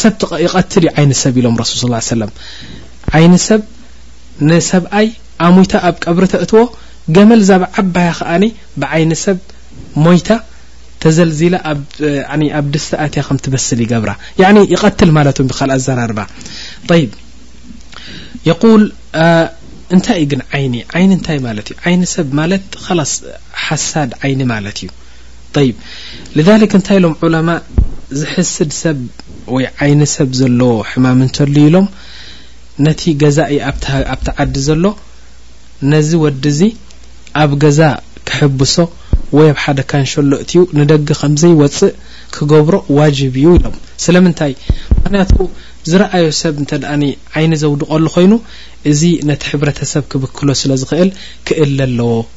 ሰብ ይቀትል እዩ ዓይኒ ሰብ ኢሎም ረሱል ስ ሰለም ዓይኒ ሰብ ንሰብኣይ ኣሙይታ ኣብ ቀብሪ ተእትዎ ገመል ዛብ ዓባያ ከኣኒ ብዓይኒ ሰብ ሞይታ ተዘልዚላ ኣብ ድስቲ ኣትያ ከም ትበስል ይገብራ ያኒ ይቀትል ማለት እ ብካል ኣዘራርባ ይብ የቁል እንታይ እዩ ግን ዓይኒ ዓይኒ እንታይ ማለት እዩ ዓይኒ ሰብ ማለት ላስ ሓሳድ ዓይኒ ማለት እዩ ጠይብ ልዛሊክ እንታይ ኢሎም ዑለማእ ዝሕስድ ሰብ ወይ ዓይኒ ሰብ ዘለዎ ሕማም እንተልዩ ኢሎም ነቲ ገዛኢ ኣብቲ ዓዲ ዘሎ ነዚ ወዲ እዚ ኣብ ገዛ ክሕብሶ ወይ ኣብ ሓደ ካንሸሎ እትዩ ንደገ ከምዘይወፅእ ክገብሮ ዋጅብ እዩ ኢሎም ስለምንታይ ምክንያቱ ዝረኣዮ ሰብ እንተ ዓይኒ ዘውድቀሉ ኮይኑ እዚ ነቲ ሕብረተሰብ ክብክሎ ስለ ዝኽእል ክእለ ኣለዎ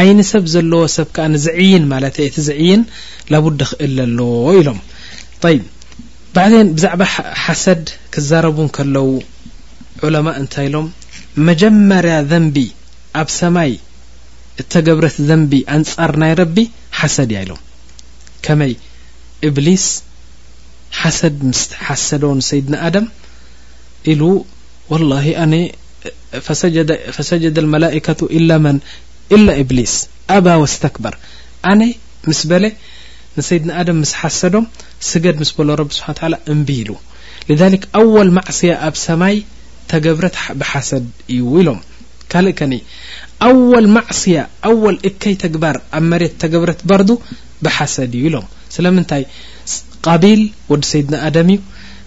ዓይኒ ሰብ ዘለዎ ሰብ ከኣ ንዝዕይን ማለተይ እቲ ዝዕይን ላቡዲ ክእለ ኣለዎ ኢሎም طይብ ባዕደን ብዛዕባ ሓሰድ ክዛረቡ ከለው ዑለማእ እንታይ ኢሎም መጀመርያ ዘንቢ ኣብ ሰማይ እተገብረት ዘንቢ ኣንጻር ናይ ረቢ ሓሰድ እያ ኢሎም ከመይ እብሊስ ሓሰድ ምስ ሓሰዶ ንሰይድና ኣደም ኢሉ ወላሂ ኣነ ፈሰጀደ ኣልመላኢከቱ ኢላ መን ኢላ እብሊስ ኣባ ወስተክበር ኣነ ምስ በለ ንሰይድና ኣደም ምስ ሓሰዶም ስገድ ምስ በሎ ረቢ ስብሓ ታላ እምቢ ኢሉ ልዛሊክ ኣወል ማዕስያ ኣብ ሰማይ ተገብረት ብሓሰድ እዩ ኢሎም ካልእ ከኒ ኣወል ማዕስያ ኣወል እከይ ተግባር ኣብ መሬት ተገብረት በርዱ ብሓሰድ እዩ ኢሎም ስለምንታይ ቃቢል ወዲ ሰይድና ኣደም እዩ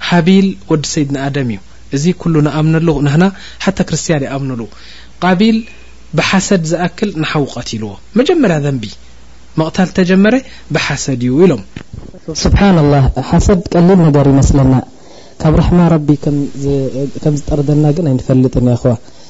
ሃቢል ወዲ ሰይድና ኣደም እዩ እዚ ኩሉ ንኣምነሉ ንህና ሓታ ክርስትያን ይኣምኑሉ ቃቢል ብሓሰድ ዝኣክል ንሓዉ ቀቲልዎ መጀመርያ ዘንቢ መቅታል ተጀመረ ብሓሰድ እዩ ኢሎም። ሱብሓነላህ ሓሰድ ቀሊል ነገር ይመስለና ካብ ራሕማ ረቢ ከም ዝጠርደና ግን ኣይንፈልጥን ያኣኽዋ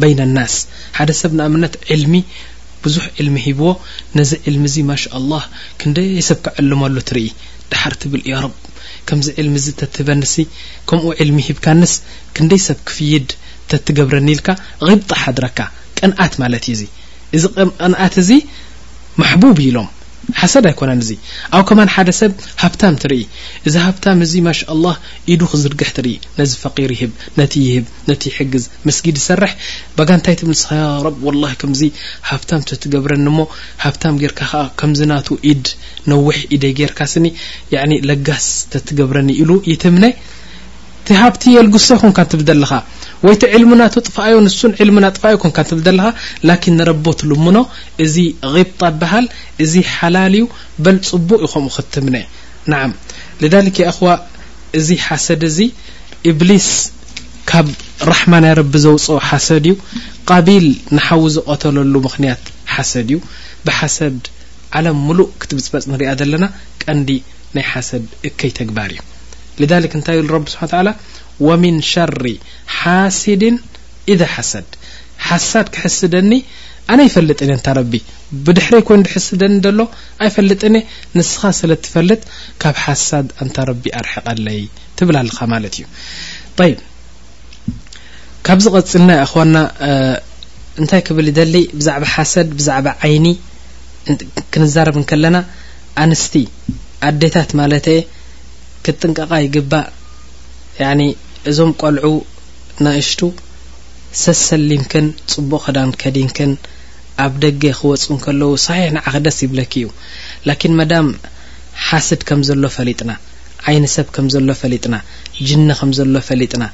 በይነ ናስ ሓደ ሰብ ንኣብነት ዕልሚ ብዙሕ ዕልሚ ሂብዎ ነዚ ዕልሚ እዚ ማሻኣላህ ክንደይ ሰብ ክዕልመሉ ትርኢ ደሓር ትብል ያረብ ከምዚ ዕልሚ እዚ ተትህበኒሲ ከምኡ ዕልሚ ሂብካንስ ክንደይ ሰብ ክፍይድ ተትገብረኒ ኢልካ ቂብጣ ሓድረካ ቅንኣት ማለት እዩ እዚ እዚ ቅንኣት እዚ ማሕቡብ እዩ ኢሎም ሓሰድ ኣይኮነን እዚ ኣብ ከማን ሓደ ሰብ ሃብታም ትርኢ እዚ ሃብታም እዚ ማሻኣላህ ኢዱ ክዝርግሕ ትርኢ ነዚ ፈቂር ይህብ ነቲ ይህብ ነቲ ይሕግዝ መስጊድ ዝሰርሕ ባጋ እንታይ ትብል ንስኻ ያ ረብ ወላሂ ከምዚ ሃብታም ተትገብረኒ እሞ ሃብታም ጌርካ ከኣ ከምዚ ናቱ ኢድ ነዊሕ ኢደይ ጌርካ ስኒ ያኒ ለጋስ ተትገብረኒ ኢሉ ይትምነ እቲ ሃብቲ የልግሶ ኮንካ ትብል ዘለኻ ወይ እቲ ዕልሚ ናቱ ጥፋኣዮ ንሱን ዕልሚ ናጥፋኣዮ ኮንካ ትብል ዘለኻ ላኪን ንረቦ ትልምኖ እዚ ቂብጣ ይበሃል እዚ ሓላል እዩ በል ጽቡቅ እዩ ከምኡ ክትምነ ንዓም ልዳሊክ የእኽዋ እዚ ሓሰድ እዚ ኢብሊስ ካብ ራሕማ ናይ ረቢ ዘውፅኦ ሓሰድ እዩ ቃቢል ንሓዉ ዝቐተለሉ ምኽንያት ሓሰድ እዩ ብሓሰድ ዓለም ሙሉእ ክትብፅበፅ ንሪኣ ዘለና ቀንዲ ናይ ሓሰድ እከይ ተግባር እዩ لذلك እንታይ ይብል ረቢ ስብሓን ተዓላ ወሚን ሸሪ ሓሲድን ኢዛ ሓሰድ ሓሳድ ክሕስደኒ ኣነ ይፈልጥን እየ እንታ ረቢ ብድሕረይ ኮይኑ ዝሕስደኒ ዘሎ ኣይፈልጥን እየ ንስኻ ስለ እትፈልጥ ካብ ሓሳድ ኣንታ ረቢ ኣርሕቐለይ ትብል ኣለኻ ማለት እዩ ይብ ካብ ዝቐፅል ናይ ኣኽዋና እንታይ ክብል ይደሊ ብዛዕባ ሓሰድ ብዛዕባ ዓይኒ ክንዛረብ እንከለና ኣንስቲ ኣዴታት ማለት የ ክጥንቀቓ ይግባእ እዞም ቆልዑ ናእሽቱ ሰሰሊምክን ፅቡቕ ክዳን ከዲንክን ኣብ ደገ ክወፁ እንከለዉ ሳሒሕ ንዓኽ ደስ ይብለኪ እዩ ላኪን መዳም ሓስድ ከም ዘሎ ፈሊጥና ዓይኒ ሰብ ከም ዘሎ ፈሊጥና ጅኒ ከም ዘሎ ፈሊጥና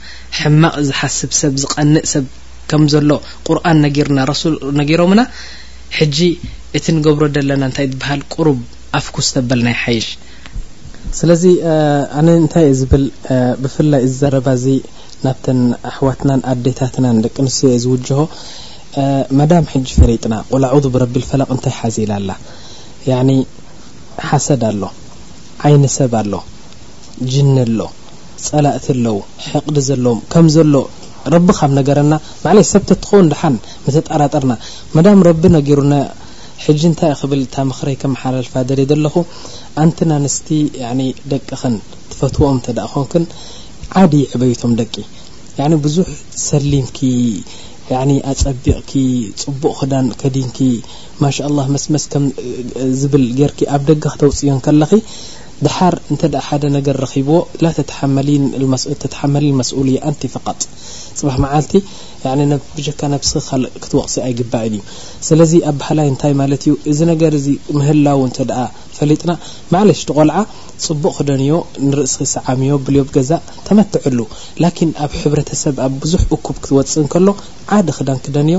ሕማቅ ዝሓስብ ሰብ ዝቀንእ ሰብ ከም ዘሎ ቁርኣን ነጊርና ረሱል ነጊሮምና ሕጂ እቲ ንገብሮ ደለና እንታይ ይበሃል ቁሩብ ኣፍኩስ ተበልና ይሓይሽ ስለዚ ኣነ እንታይ እየ ዝብል ብፍላይ እዚ ዘረባ እዚ ናብተን ኣሕዋትናን ኣዴታትናን ደቂ ኣንስትዮ እየ ዝውጅሆ መዳም ሕጂ ፈሊጥና ቁል ኣዑዙ ብረቢ ልፈለቅ እንታይ ሓዚላ ኣላ ያኒ ሓሰድ ኣሎ ዓይኒ ሰብ ኣሎ ጅኒ ኣሎ ጸላእቲ ኣለዉ ሕቅዲ ዘለዎም ከም ዘሎ ረቢ ካብ ነገረና ባዕለይ ሰብ ተትኾን ድሓን ምተጣራጠርና መዳም ረቢ ነጊሩና ሕጂ እንታይ ክብል እታ ምኽረይ ከመሓላልፋ ደልየ ዘለኹ ኣንትን ኣንስቲ ያኒ ደቅኽን ትፈትዎኦም እንተ ኮንክን ዓዲ ይዕበዩ እቶም ደቂ ያኒ ብዙሕ ሰሊምኪ ያኒ ኣጸቢቅኪ ጽቡቅ ክዳን ከዲንኪ ማሻኣላህ መስመስ ከም ዝብል ጌርኪ ኣብ ደገ ክተውጽዮ እንከለኺ ደሓር እንተ ሓደ ነገር ረኺብዎ ላተተሓመሊን መስኡልያ ኣንቲ ፈቀጥ ጽባሕ መዓልቲ ያኒ ብጀካ ነብስኺ ካልእ ክትወቅሲ ኣይግባእን እዩ ስለዚ ኣባህላይ እንታይ ማለት እዩ እዚ ነገር እዚ ምህላው እንተ ፈሊጥና ማዕለሽ እቲ ቆልዓ ጽቡቅ ክደንዮ ንርእስኺ ሰዓምዮ ብልዮ ብ ገዛ ተመትዕሉ ላኪን ኣብ ሕብረተሰብ ኣብ ብዙሕ እኩብ ክትወጽእ እንከሎ ዓዲ ክዳን ክደንዮ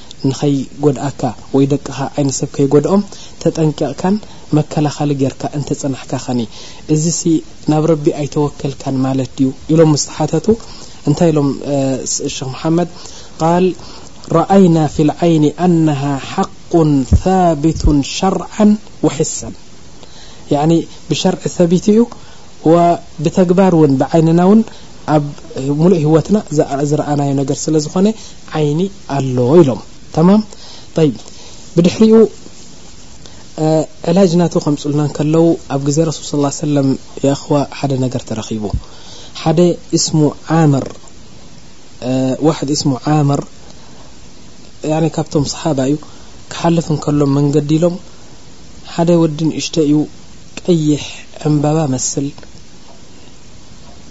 ንኸይጎድኣካ ወይ ደቅኻ ዓይኒ ሰብ ከይጎድኦም ተጠንቂቕካን መከላኸሊ ጌርካ እንተ ጸናሕካ ኸኒ እዚሲ ናብ ረቢ ኣይተወከልካን ማለት ድዩ ኢሎም ምስ ተሓተቱ እንታይ ኢሎም ሸኽ መሓመድ ቃል ረኣይና ፊ ልዓይኒ ኣነሃ ሓቁ ثብቱ ሸርዓን ወሕሰን ያዕኒ ብሸርዒ ثቢት እዩ እዋ ብተግባር እውን ብዓይንና እውን ኣብ ሙሉእ ህይወትና ዝረኣናዮ ነገር ስለ ዝኾነ ዓይኒ ኣሎ ኢሎም ተማም ጠይብ ብድሕሪኡ ዕላጅ ናቱ ከምፁልና እንከለው ኣብ ግዜ ረሱል ስ ላ ሰለም የእኽዋ ሓደ ነገር ተረኺቡ ሓደ እስሙ ዓምር ዋሕድ እስሙ ዓምር ያኒ ካብቶም ሰሓባ እዩ ክሓልፍ እንከሎ መንገዲ ኢሎም ሓደ ወዲ ንእሽተይ እዩ ቀይሕ ዕንባባ መስል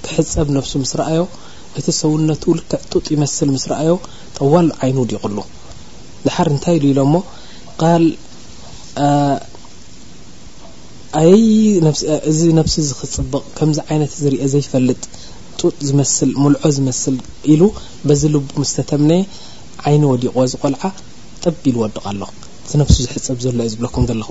ክሕጸብ ነብሱ ምስ ረኣዮ እቲ ሰውነቱ ልክዕ ጡጥ ይመስል ምስ ረኣዮ ጠዋሉ ዓይኑ ውዲቕሉ ደሓር እንታይ ኢሉ ኢሎሞ ቃል ኣየይ እዚ ነብሲ እዚ ክጽብቕ ከምዚ ዓይነት እዚ ሪኤ ዘይፈልጥ ጡጥ ዝመስል ሙልዖ ዝመስል ኢሉ በዚ ልቡ ምስ ተተምነየ ዓይኑ ወዲቕዎ እዚ ቆልዓ ጥብ ኢሉ ወድቕ ኣሎ እቲ ነብሱ ዝሕጸብ ዘሎ እየ ዝብለኩም ዘለኹ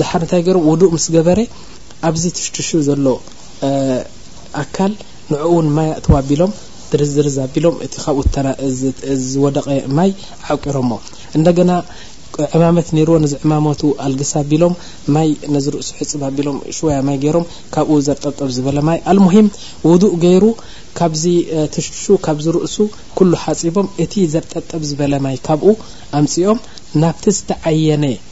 ደሓር እንታይ ገሩ ውዱእ ምስ ገበረ ኣብዚ ትሽትሹ ዘሎ ኣካል ንዕኡ እውን ማይ ኣእትው ኣቢሎም ድርዝ ድርዝ ኣቢሎም እቲ ካብኡ ዝወደቐ ማይ ዓቂሮሞ እንደገና ዕማመት ነይርዎ ነዚ ዕማመቱ ኣልግስ ኣቢሎም ማይ ነዚ ርእሱ ሕፅብ ኣቢሎም ሽወያ ማይ ገይሮም ካብኡ ዘርጠብጠብ ዝበለ ማይ ኣልሙሂም ውዱእ ገይሩ ካብዚ ትሽሹ ካብዚ ርእሱ ኩሉ ሓፂቦም እቲ ዘርጠብጠብ ዝበለ ማይ ካብኡ ኣምፂኦም ናብቲ ዝተዓየነ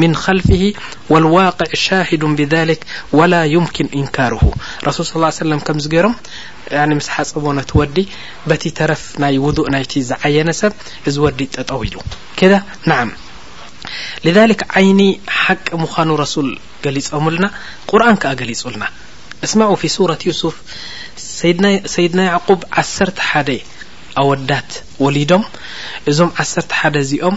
ምን ኸልፍሂ ወልዋቅዕ ሻሂዱን ብዛሊክ ወላ ዩምኪን ኢንካርሁ ረሱል ስ ላ ሰለም ከምዚ ገይሮም ያኒ ምስ ሓጸቦ ነቲ ወዲ በቲ ተረፍ ናይ ውዱእ ናይቲ ዝዓየነ ሰብ እዚ ወዲ ጠጠው ኢሉ ከዳ ንዓም لذلك ዓይኒ ሓቂ ምዃኑ ረሱል ገሊጾምልና ቁርን ከኣ ገሊጹልና እስማዑ ፊ ሱረት ዩሱፍ ሰይድና ያዕቁብ ዓሰርተ ሓደ ኣወዳት ወሊዶም እዞም ዓሰርተ ሓደ እዚኦም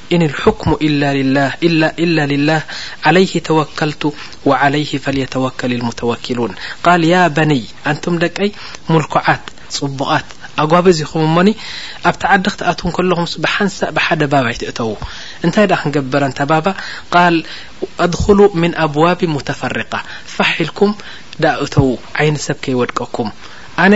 ኢን ኣልሑክሙ ኢላ ሊላህ ኢላ ኢላ ሊላህ ዓለይሂ ተወከልቱ ወዓለይሂ ፈልየተወከል ኣልሙተወኪሉን ቃል ያ በንይ ኣንቱም ደቀይ ሙልኩዓት ጽቡቓት ኣጓብዝ ኢኹም እሞኒ ኣብቲ ዓዲ ክትኣትዉ እንከለኹምስ ብሓንሳእ ብሓደ ባብ ኣይትእተዉ እንታይ ደኣ ክንገብር ኣንታ ባባ ቃል ኣድኹሉ ምን ኣብዋቢ ሙተፈርቃ ፋሕ ኢልኩም ደኣ እተዉ ዓይኒ ሰብ ከይወድቀኩም ኣነ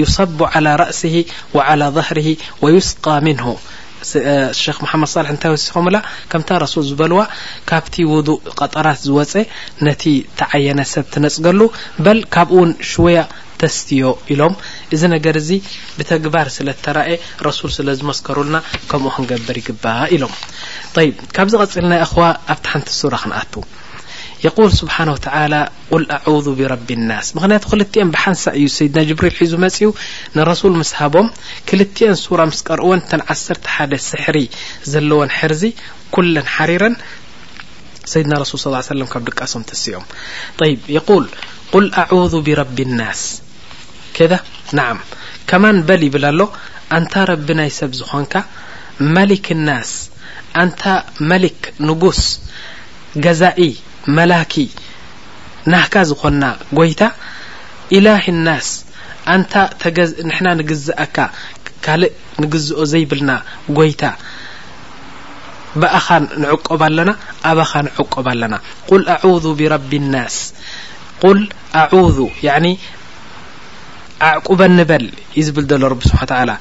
ዩሰቡ ዓላ ራእሲሂ ወዓላ ዛህሪሂ ወዩስቃ ምንሁ ሸክ መሓመድ ሳልሕ እንታይ ወሲኾምላ ከምታ ረሱል ዝበልዋ ካብቲ ውዱእ ቀጠራት ዝወፀ ነቲ ተዓየነ ሰብ ትነፅገሉ በል ካብኡ ውን ሽወያ ተስትዮ ኢሎም እዚ ነገር እዚ ብተግባር ስለ ተራእየ ረሱል ስለ ዝመስከሩልና ከምኡ ክንገብር ይግባእ ኢሎም ይብ ካብዚ ቀፅልና እኹዋ ኣብቲ ሓንቲ ሱራ ክንኣቱ የቁል ስብሓን ወተዓላ ቁል ኣዑዙ ብረቢ ናስ ምክንያቱ ክልትኤን ብሓንሳእ እዩ ሰይድና ጅብሪል ሒዙ መፅኡ ንረሱል ምስ ሃቦም ክልትኤን ሱራ ምስ ቀርእወን እተን ዓሰርተ ሓደ ስሕሪ ዘለወን ሕርዚ ኩለን ሓሪረን ሰይድና ረሱል ስ ሰለም ካብ ድቃሶም ተሲኦም طይብ የቁል ቁል ኣዑዙ ብረቢ ናስ ከዳ ናዓም ከማን በል ይብል ኣሎ ኣንታ ረቢ ናይ ሰብ ዝኾንካ መሊክ ናስ ኣንታ መሊክ ንጉስ ገዛኢ መላኪ ናህካ ዝኮና ጎይታ ኢላሂ ናስ ኣንታ ተገዝ ንሕና ንግዘኣካ ካልእ ንግዝኦ ዘይብልና ጎይታ ብኣካ ንዕቆብ ኣለና ኣባካ ንዕቆብ ኣለና ቁል ኣዑዙ ቢረቢ ናስ ቁል ኣዑዙ ያኒ ኣዕቁበኒ በል እዩ ዝብል ዘሎ ረቢ ስብሓን ተዓላ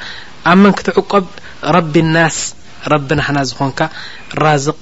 ኣብ መን ክትዕቆብ ረቢ ናስ ረቢ ናህና ዝኮንካ ራዝቅ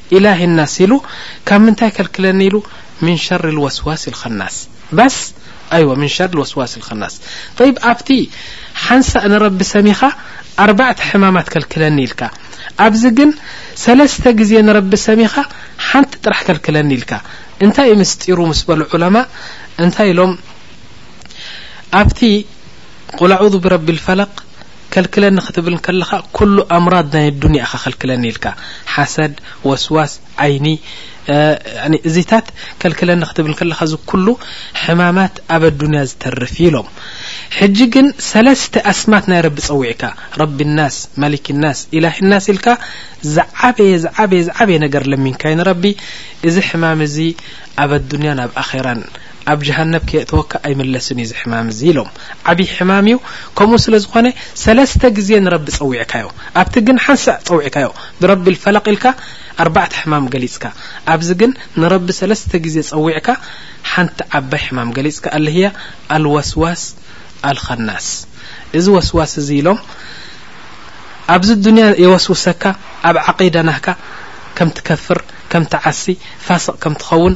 ኢላሂ ናስ ኢሉ ካብ ምንታይ ከልክለኒ ኢሉ ምን ሸር ልወስዋስ ልኸናስ ባስ ኣይወ ምን ሸር ልወስዋስ ልኸናስ ጠይብ ኣብቲ ሓንሳእ ንረቢ ሰሚኻ ኣርባዕተ ሕማማት ከልክለኒ ኢልካ ኣብዚ ግን ሰለስተ ግዜ ንረቢ ሰሚኻ ሓንቲ ጥራሕ ከልክለኒ ኢልካ እንታይ ምስጢሩ ምስ በሉ ዑለማእ እንታይ ኢሎም ኣብቲ ቁል ኣዑዙ ብረቢ ልፈለቅ ከልክለኒ ክትብል ከለኻ ኩሉ ኣምራድ ናይ ኣዱንያ ኢኻ ከልክለኒ ኢልካ ሓሰድ ወስዋስ ዓይኒ እዚታት ከልክለኒ ክትብል ከለኻ እዚ ኩሉ ሕማማት ኣብ ኣዱንያ ዝተርፍ እዩ ኢሎም ሕጂ ግን ሰለስተ ኣስማት ናይ ረቢ ጸዊዕካ ረቢ ናስ ማሊክ ናስ ኢላሂ ናስ ኢልካ ዝዓበየ ዝዓበየ ዝዓበየ ነገር ለሚንካዮ ንረቢ እዚ ሕማም እዚ ኣብ ኣዱንያን ኣብ ኣኼራን ኣብ ጀሃነብ ከየእተወካ ኣይምለስን እዩ እዚ ሕማም እዚ ኢሎም ዓብዪ ሕማም እዩ ከምኡ ስለ ዝኾነ ሰለስተ ግዜ ንረቢ ፀዊዕካዮ ኣብቲ ግን ሓንሳእ ፀዊዕካዮ ብረቢ ልፈለቅ ኢልካ ኣርባዕተ ሕማም ገሊፅካ ኣብዚ ግን ንረቢ ሰለስተ ግዜ ፀዊዕካ ሓንቲ ዓባይ ሕማም ገሊፅካ ኣለህያ ኣልወስዋስ ኣልኸናስ እዚ ወስዋስ እዚ ኢሎም ኣብዚ ዱንያ የወስውሰካ ኣብ ዓቂዳ ናህካ ከም ትከፍር ከም ትዓሲ ፋስቅ ከም ትኸውን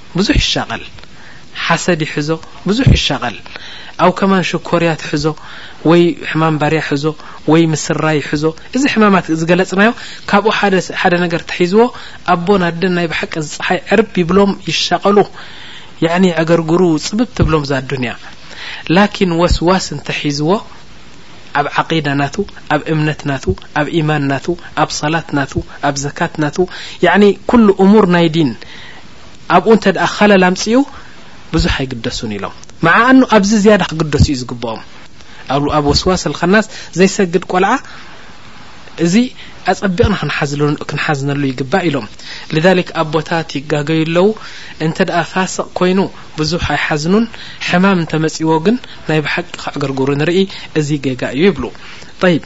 ብዙሕ ይሻቐል ሓሰድ ይሕዞ ብዙሕ ይሻቐል ኣው ከማን ሽኮርያ ትሕዞ ወይ ሕማም ባርያ ሕዞ ወይ ምስራይ ይሕዞ እዚ ሕማማት ዝገለጽናዮ ካብኡ ሓደ ነገር ተሒዝዎ ኣቦን ኣደን ናይ ብሓቂ ዝፀሓይ ዕርብ ይብሎም ይሻቐሉ ያኒ የዕገርግሩ ጽብብ ትብሎም እዛ ኣዱንያ ላኪን ወስዋስ እንተሒዝዎ ኣብ ዓቂዳ ናቱ ኣብ እምነት ናቱ ኣብ ኢማን ናቱ ኣብ ሰላት ናቱ ኣብ ዘካት ናቱ ያኒ ኩሉ እሙር ናይ ዲን ኣብኡ እንተ ኸለል ኣምጺኡ ብዙሕ ኣይግደሱን ኢሎም መዓኣኑ ኣብዚ ዝያዳ ክግደሱ እዩ ዝግብኦም ኣብ ወስዋስ ኣልኸናስ ዘይሰግድ ቆልዓ እዚ ኣጸቢቕና ክንሓዝነሉ ይግባእ ኢሎም ልዛሊክ ኣቦታት ይጋገዩ ኣለዉ እንተ ደኣ ፋስቕ ኮይኑ ብዙሕ ኣይሓዝኑን ሕማም እንተመጺዎ ግን ናይ ብሓቂ ከዕገርግሩ ንርኢ እዚ ጌጋ እዩ ይብሉ ይብ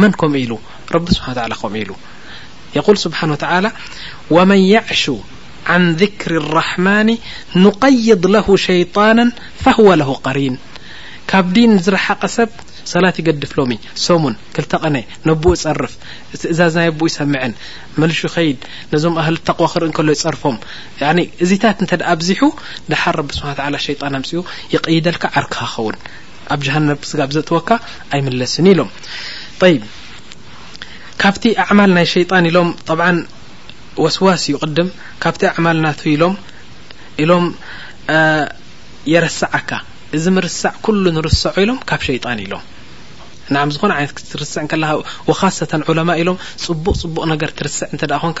መን ከምኡ ኢሉ ረቢ ስብሓን ታላ ከምኡ ኢሉ የቁል ስብሓን ወተላ ወመን ያዕሹ ዓን ذክሪ ራሕማኒ ንቀይድ ለሁ ሸይጣና ፈህወ ለሁ ቀሪን ካብ ዲን ዝረሓቐ ሰብ ሰላት ይገድፍ ሎሚ ሰሙን ክልተቐነ ነብኡ ጸርፍ ትእዛዝ ናይ ኣቦኡ ይሰምዐን መልሹ ኸይድ ነዞም ኣህሊ ተቕዋ ክርኢ እንከሎ ይጸርፎም እዚታት እንተ ኣብዚሑ ድሓር ረቢ ስብሓ ሸይጣን ኣምፅኡ ይቀይደልካ ዓርክኻ ኸውን ኣብ ጀሃነብ ስጋብ ዘእትወካ ኣይምለስን እዩ ኢሎም ጠይብ ካብቲ ኣዕማል ናይ ሸይጣን ኢሎም ጠብዓን ወስዋስ እዩ ቅድም ካብቲ ኣዕማል ናቱ ኢሎም ኢሎም የረስዓካ እዚ ምርሳዕ ኩሉ ንርሰዖ ኢሎም ካብ ሸይጣን ኢሎም ንዓም ዝኾነ ዓይነት ክትርስዕ ከለካ ወኻሰተን ዑለማ ኢሎም ፅቡቕ ፅቡቕ ነገር ትርስዕ እንተ ኮንካ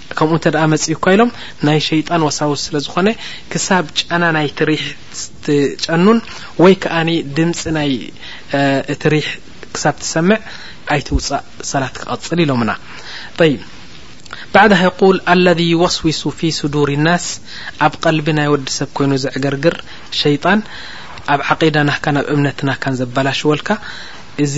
ከምኡ እንተ መጺኡካ ኢሎም ናይ ሸይጣን ወሳውስ ስለ ዝኾነ ክሳብ ጨና ናይቲ ሪሕ ትጨኑን ወይ ከኣ ድምፂ ናይ እቲ ሪሕ ክሳብ ትሰምዕ ኣይትውፃእ ሰላት ክቐፅል ኢሎምና ይ ባዕዳ የቁል ኣለذ ይወስዊሱ ፊ ስዱር ናስ ኣብ ቀልቢ ናይ ወዲ ሰብ ኮይኑ ዘዕገርግር ሸይጣን ኣብ ዓቂዳ ናካን ኣብ እምነት ናካን ዘበላሽወልካ እዚ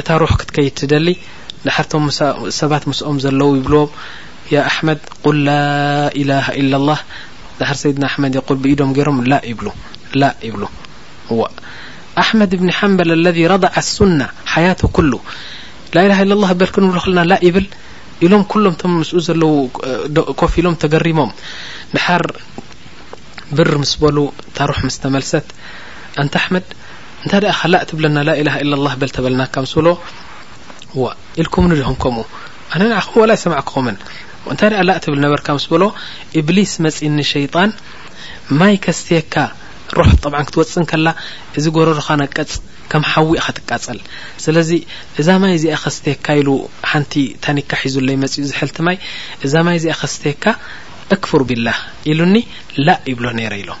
እታ ሩሕ ክትከይድ ትደሊ ድሓር ቶም ሰባት ምስኦም ዘለዉ ይብልዎም ያ ኣሕመድ ቁል ላኢላሃ ኢላላህ ድሓር ሰይድና ኣሕመድ የቁል ብኢዶም ገይሮም ላ ይብሉ ላ ይብሉ እዋ ኣሕመድ እብኒ ሓንበል ኣለዚ ረድዓ ሱና ሓያቱ ኩሉ ላኢላሃ ኢላላህ በል ክንብሎ ከለና ላ ይብል ኢሎም ኩሎም ቶም ምስኡ ዘለዉ ኮፍ ኢሎም ተገሪሞም ድሓር ብር ምስ በሉ ታሩሕ ምስ ተመልሰት ኣንታ ኣሕመድ እንተ ደኣ ከላእ ትብለና ላኢላሃ ኢላላህ በል ተበልናካ ምስ ብሎ ዋእ ኢልኩምኒ ዲኹም ከምኡ ኣነ ንዓኹም ዋላ ኣይሰማዕኩኹምን እንታይ ደኣ ላእ ትብል ነበርካ ምስ በሎ ኢብሊስ መጺኒ ሸይጣን ማይ ከስትየካ ሩሕ ጠብዓ ክትወፅእ ከላ እዚ ጎረርኻ ነቀፅ ከም ሓዊ ኢኻ ትቃፀል ስለዚ እዛ ማይ እዚኣ ከስተየካ ኢሉ ሓንቲ ታኒካ ሒዙለይ መፅኡ ዝሕልቲ ማይ እዛ ማይ እዚኣ ከስተየካ እክፍር ቢላህ ኢሉኒ ላ ይብሎ ነይረ ኢሎም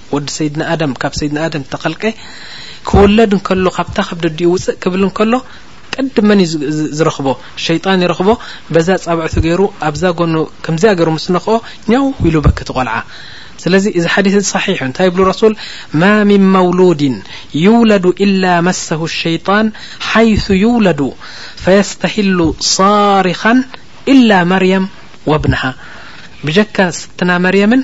ወዲ ሰይድና ኣደም ካብ ሰይድና ኣደም ተኸልቀ ክውለድ እንከሎ ካብታ ከብ ደዲኡ ውፅእ ክብል እንከሎ ቅድም መን እዩ ዝረኽቦ ሸይጣን ይረኽቦ በዛ ፃብዕቱ ገይሩ ኣብዛ ጎኑ ከምዚኣ ገይሩ ምስ ነክኦ ኛው ኢሉ በኪ ትቆልዓ ስለዚ እዚ ሓዲስ እዚ ሳሒሕ እዩ እንታይ ይብሉ ረሱል ማ ምን መውሉድን ይውለዱ ኢላ መሰሁ ሸይጣን ሓይሱ ይውለዱ ፈየስተሂሉ ሳሪኻን ኢላ መርየም ወብንሃ ብጀካ ስትና መርየምን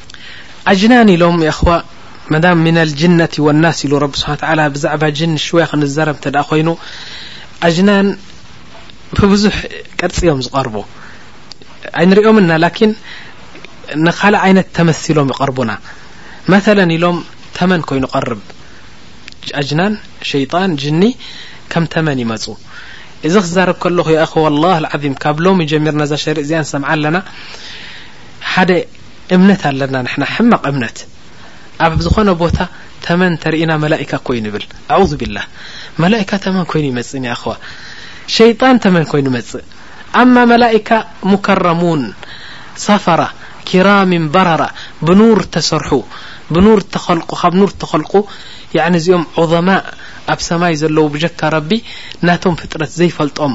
ኣጅናን ኢሎም የኽዋ መዳም ሚነል ጅነቲ ወናስ ኢሉ ረቢ ስብሓን ተዓላ ብዛዕባ ጅን ሽወያ ክንዛረብ እንተ ደኣ ኮይኑ ኣጅናን ብብዙሕ ቅርፂ እዮም ዝቐርቡ ኣይንሪኦም እና ላኪን ንካልእ ዓይነት ተመሲሎም ይቐርቡና መተለን ኢሎም ተመን ኮይኑ ቀርብ ኣጅናን ሸይጣን ጅኒ ከም ተመን ይመፁ እዚ ክዛረብ ከለኹ የእኸ ወላህ ልዓዚም ካብ ሎሚ ጀሚርና እዛ ሸሪእ እዚኣ ንሰምዓ ኣለና ሓደ እምነት ኣለና ንሕና ሕማቅ እምነት ኣብ ዝኮነ ቦታ ተመን ተሪኢና መላኢካ እኮ እዩ ንብል ኣዑዙቢላህ መላኢካ ተመን ኮይኑ ይመጽእ ኒኣኸዋ ሸይጣን ተመን ኮይኑ መጽእ ኣማ መላኢካ ሙከረሙን ሰፈራ ኪራሚን በረራ ብኑር ተሰርሑ ብኑር ተኸልቁ ካብ ኑር ተኸልቁ ያዕኒ እዚኦም ዑዘማእ ኣብ ሰማይ ዘለዉ ብጀካ ረቢ ናቶም ፍጥረት ዘይፈልጦም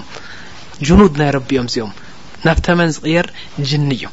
ጅኑድ ናይ ረቢ እዮም እዚኦም ናብ ተመን ዝቕየር ጅኒ እዩ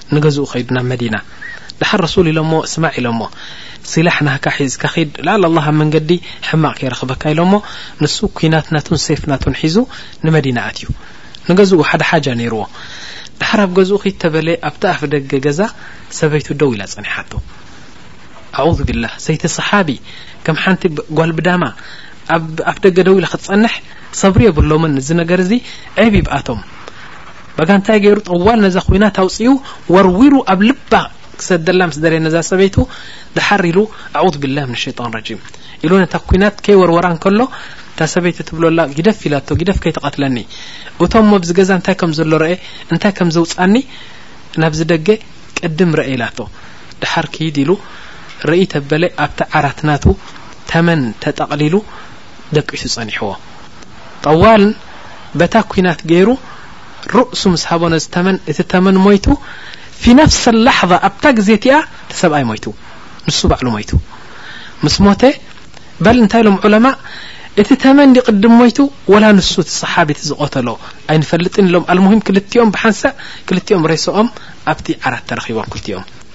ንገዝኡ ከይዱ ናብ መዲና ድሓር ረሱል ኢሎሞ ስማዕ ኢሎሞ ሲላሕ ናህካ ሒዝካ ኪድ ላዓል ኣላ ኣብ መንገዲ ሕማቕ ከይረኽበካ ኢሎሞ ንሱ ኩናት ናቱን ሴፍ ናቱን ሒዙ ንመዲና ኣትዩ ንገዝኡ ሓደ ሓጃ ነይርዎ ድሓር ኣብ ገዝኡ ክይድ ተበለ ኣብቲ ኣፍ ደገ ገዛ ሰበይቱ ደው ኢላ ጸኒሓቶ ኣዑዙ ቢላህ ሰይቲ ሰሓቢ ከም ሓንቲ ጓል ብዳማ ኣብ ኣፍ ደገ ደው ኢላ ክትጸንሕ ሰብሪ የብሎምን እዚ ነገር እዚ ዔብ ይብኣቶም በጋ እንታይ ገይሩ ጠዋል ነዛ ኩናት ኣውፅኡ ወርዊሩ ኣብ ልባ ክሰደላ ምስ ደለየ ነዛ ሰበይቱ ድሓር ኢሉ ኣዑዝ ብላህ ምን ሸጣን ረጂም ኢሉ ነታ ኩናት ከይወርወራ እንከሎ እታ ሰበይቲ ትብሎ ኣላ ጊደፍ ኢላቶ ጊደፍ ከይተቐትለኒ እቶም ሞ ብዚ ገዛ እንታይ ከም ዘሎ ረአ እንታይ ከም ዘውፃኒ ናብዚ ደገ ቅድም ረአ ኢላቶ ድሓር ክይድ ኢሉ ርእይ ተበለ ኣብቲ ዓራት ናቱ ተመን ተጠቕሊሉ ደቂሱ ጸኒሕዎ ጠዋል በታ ኩናት ገይሩ ርእሱ ምስ ሃቦ ነዚ ተመን እቲ ተመን ሞይቱ ፊ ነፍሰ ላሕዛ ኣብታ ግዜ እቲኣ እቲ ሰብኣይ ሞይቱ ንሱ ባዕሉ ሞይቱ ምስ ሞተ በል እንታይ ኢሎም ዑለማ እቲ ተመን ቅድም ሞይቱ ወላ ንሱ እቲ ሰሓቢ እቲ ዝቐተሎ ኣይንፈልጥን ኢሎም ኣልሙሂም ክልቲኦም ብሓንሳእ ክልቲኦም ሬሶኦም ኣብቲ ዓራት ተረኺቦም ክልቲኦም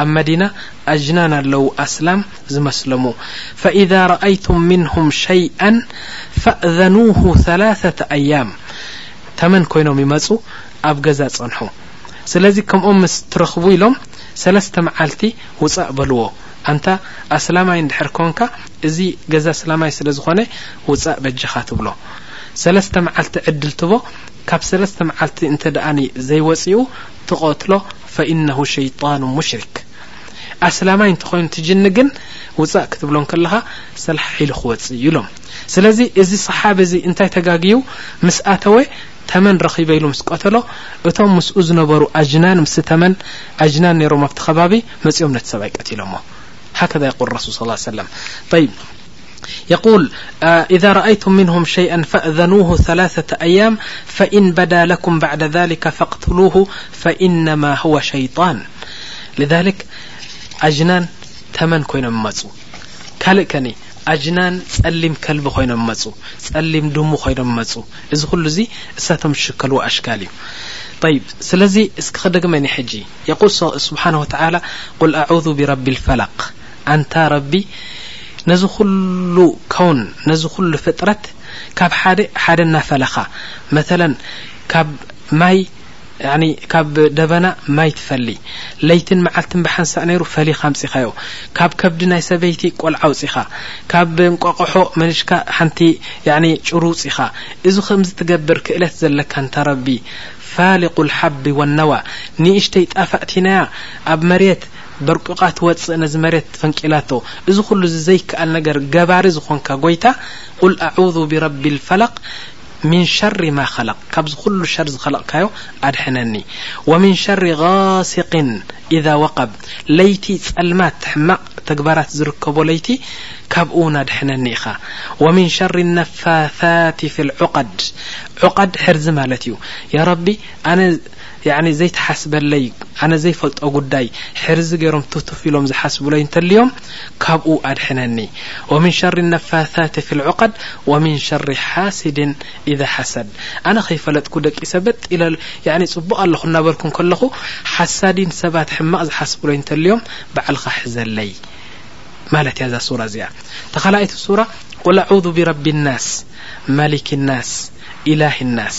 ኣብ መዲና ኣጅናን ኣለዉ ኣስላም ዝመስለሙ ፈኢዛ ረኣይቱም ምንሁም ሸይኣን ፈእዘኑሁ ሰላሰተ ኣያም ተመን ኮይኖም ይመጹ ኣብ ገዛ ጸንሑ ስለዚ ከምኦም ምስ ትረኽቡ ኢሎም ሰለስተ መዓልቲ ውጻእ በልዎ ኣንታ ኣስላማይ እንድሕር ኮንካ እዚ ገዛ ኣስላማይ ስለ ዝኾነ ውጻእ በጃኻ ትብሎ ሰለስተ መዓልቲ ዕድል ትቦ ካብ ሰለስተ መዓልቲ እንተ ደኣኒ ዘይወጺኡ ትቀትሎ ፈኢነሁ ሸይጣኑ ሙሽሪክ ኣስላማይ እንተኾይኑ እቲ ጅኒ ግን ውጻእ ክትብሎ እንከለኻ ሰልሓሕ ኢሉ ክወጽእ እዩ ኢሎም ስለዚ እዚ ሰሓቢ እዚ እንታይ ተጋግዩ ምስ ኣተወ ተመን ረኺበ ኢሉ ምስ ቀተሎ እቶም ምስኡ ዝነበሩ ኣጅናን ምስ ተመን ኣጅናን ነይሮም ኣብቲ ከባቢ መጺኦም ነቲ ሰብኣይ ቀቲሎሞ ሃከዛ የቁል ረሱል ስ ሰለም يقول إذا رأيتم منهم شيئ فأذنوه ثلاثة ايام فإن بدى لكم بعد ذلك فاقتلوه فإنما هو شيطان لذلك جنان ተمن كينم مو ل كن جنا لم كلب ين مو لم م ي مو ل س شكل شك ي ل اسك م ج ول سبحنه وتعى ل عوذ برب الفلق ኣንታ ረቢ ነዚ ኩሉ ከውን ነዚ ኩሉ ፍጥረት ካብ ሓደ ሓደ እናፈለኻ መተለን ካብ ማይ ያኒ ካብ ደበና ማይ ትፈሊ ለይትን መዓልትን ብሓንሳእ ነይሩ ፈሊኻ ኣምጺኻዮ ካብ ከብዲ ናይ ሰበይቲ ቆልዓ ኣውጺኻ ካብ እንቋቆሖ መሊሽካ ሓንቲ ያኒ ጭሩ ውጺኻ እዚ ከምዚ ትገብር ክእለት ዘለካ ኣንታ ረቢ ፋሊቁል ሓቢ ወነዋ ንእሽተይ ጣፍ ኣእቲናያ ኣብ መሬት በርቊቃ ትወጽእ ነዚ መሬት ፈንቂላቶ እዚ ኩሉ እዚ ዘይከኣል ነገር ገባሪ ዝኾንካ ጎይታ ቁል ኣዑዙ ቢረቢ ልፈለቅ ምን ሸሪ ማ ኸለቅ ካብዚ ኩሉ ሸር ዝኸለቕካዮ ኣድሕነኒ ወምን ሸሪ ጋሲቅን ኢዛ ወቀብ ለይቲ ጸልማት ሕማቕ ተግባራት ዝርከቦ ለይቲ ካብኡ ውን ኣድሕነኒ ኢኻ ወምን ሸሪ ነፋታት ፊ ልዑቀድ ዑቀድ ሕርዚ ማለት እዩ ያ ረቢ ኣነ ያኒ ዘይትሓስበለይ ኣነ ዘይፈልጦ ጉዳይ ሕርዚ ገይሮም ቱፍቱፍ ኢሎም ዝሓስቡለይ እንተልዮም ካብኡ ኣድሕነኒ ወሚን ሸሪ ነፋታት ፊ ልዑቀድ ወሚን ሸሪ ሓሲድን ኢዛ ሓሰድ ኣነ ከይፈለጥኩ ደቂሰ በጥ ኢለ ያኒ ፅቡቕ ኣለኹ እናበልኩ እንከለኹ ሓሳዲን ሰባት ሕማቕ ዝሓስቡለይ እንተልዮም ባዕልኻ ሕዘለይ ማለት እያ እዛ ሱራ እዚኣ ተኻላኣይቲ ሱራ ቁል ኣዑዙ ቢረቢ ናስ መሊክ ናስ ኢላሂ ናስ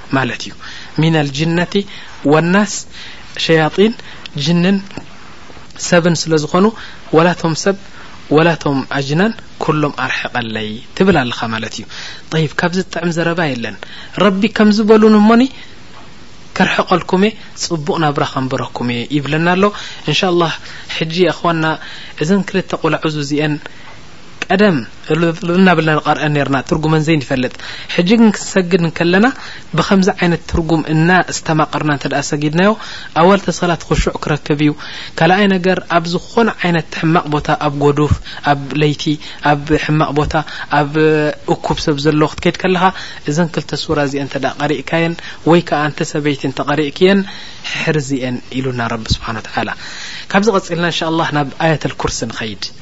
ማለት እዩ ሚን ኣልጅነቲ ወናስ ሸያጢን ጅንን ሰብን ስለ ዝኾኑ ወላቶም ሰብ ወላቶም ኣጅናን ኩሎም ኣርሕቐለይ ትብል ኣለኻ ማለት እዩ ይብ ካብዚ ጥዕም ዘረባ የለን ረቢ ከም ዝበሉን እሞኒ ከርሕቐልኩም እየ ፅቡቕ ናብራ ከንበረኩም እየ ይብለና ኣሎ እንሻ ላ ሕጂ ኣኽዋና እዘን ክልተ ቆላዑዙ እዚአን ቀደም እልልልል እናበልና ንቐርኣን ኔርና ትርጉመን ዘይንፈልጥ ሕጂ ግን ክንሰግድ እንከለና ብኸምዚ ዓይነት ትርጉም እና እስተማቐርና እንተደኣ ሰጊድናዮ ኣወል ተሰላት ኹሹዕ ክረክብ እዩ ካልኣይ ነገር ኣብ ዝኾነ ዓይነት ሕማቕ ቦታ ኣብ ጎዱፍ ኣብ ለይቲ ኣብ ሕማቕ ቦታ ኣብ እኩብ ሰብ ዘሎ ክትከይድ ከለኻ እዘን ክልተ ሱራ እዚኤን እንተደኣ ቀሪእካየን ወይ ከኣ ኣንቲ ሰበይቲ እንተቐሪእክየን ሕርዚ እየን ኢሉና ረቢ ስብሓን ወተዓላ ካብዚ ቀጺልና እንሻ ኣላህ ናብ ኣየት ኣልኩርሲ ንኸይድ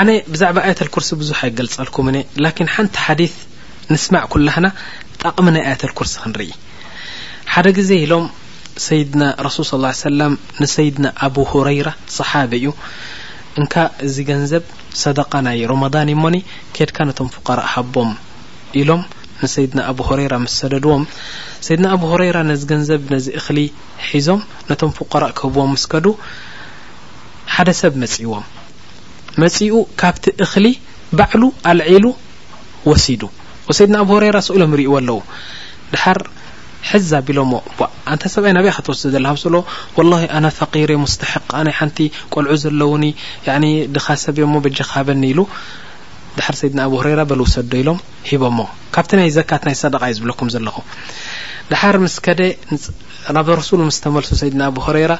ኣነ ብዛዕባ ኣያት ኣልኩርሲ ብዙሕ ኣይገልጸልኩም እነ ላኪን ሓንቲ ሓዲት ንስማዕ ኩላህና ጠቕሚ ናይ ኣያት ኣልኩርሲ ክንርኢ ሓደ ግዜ ኢሎም ሰይድና ረሱል ስ ላ ሰላም ንሰይድና ኣቡ ሁረይራ ሰሓበ እዩ እንካ እዚ ገንዘብ ሰደቃ ናይ ሮመዳን እሞኒ ኬድካ ነቶም ፍቀራእ ሃቦም ኢሎም ንሰይድና ኣቡ ሁረይራ ምስ ሰደድዎም ሰይድና ኣቡ ሁረይራ ነዚ ገንዘብ ነዚ እኽሊ ሒዞም ነቶም ፍቀራእ ክህብዎም ምስ ከዱ ሓደ ሰብ መጺዎም መጺኡ ካብቲ እኽሊ ባዕሉ ኣልዒሉ ወሲዱ ወሰይድና ኣቡ ሁረይራ ስእሎም ይርእዎ ኣለዉ ድሓር ሕዝ ኣቢሎሞ ኣንታ ሰብኣይ ናበይ ኢኻ ትወስዶ ዘለኻ ምስ በሎ ወላሂ ኣነ ፈቂር እየ ሙስተሕቅ ኣነ ሓንቲ ቆልዑ ዘለዉኒ ያኒ ድኻ ሰብ እየሞ በጃኻ ሃበኒ ኢሉ ድሓር ሰይድና ኣቡ ሁረይራ በል ውሰዶ ኢሎም ሂቦሞ ካብቲ ናይ ዘካት ናይ ሰደቃ እዩ ዝብለኩም ዘለኹ ድሓር ምስ ከደ ናብ ረሱል ምስ ተመልሱ ሰይድና ኣቡ ሁረይራ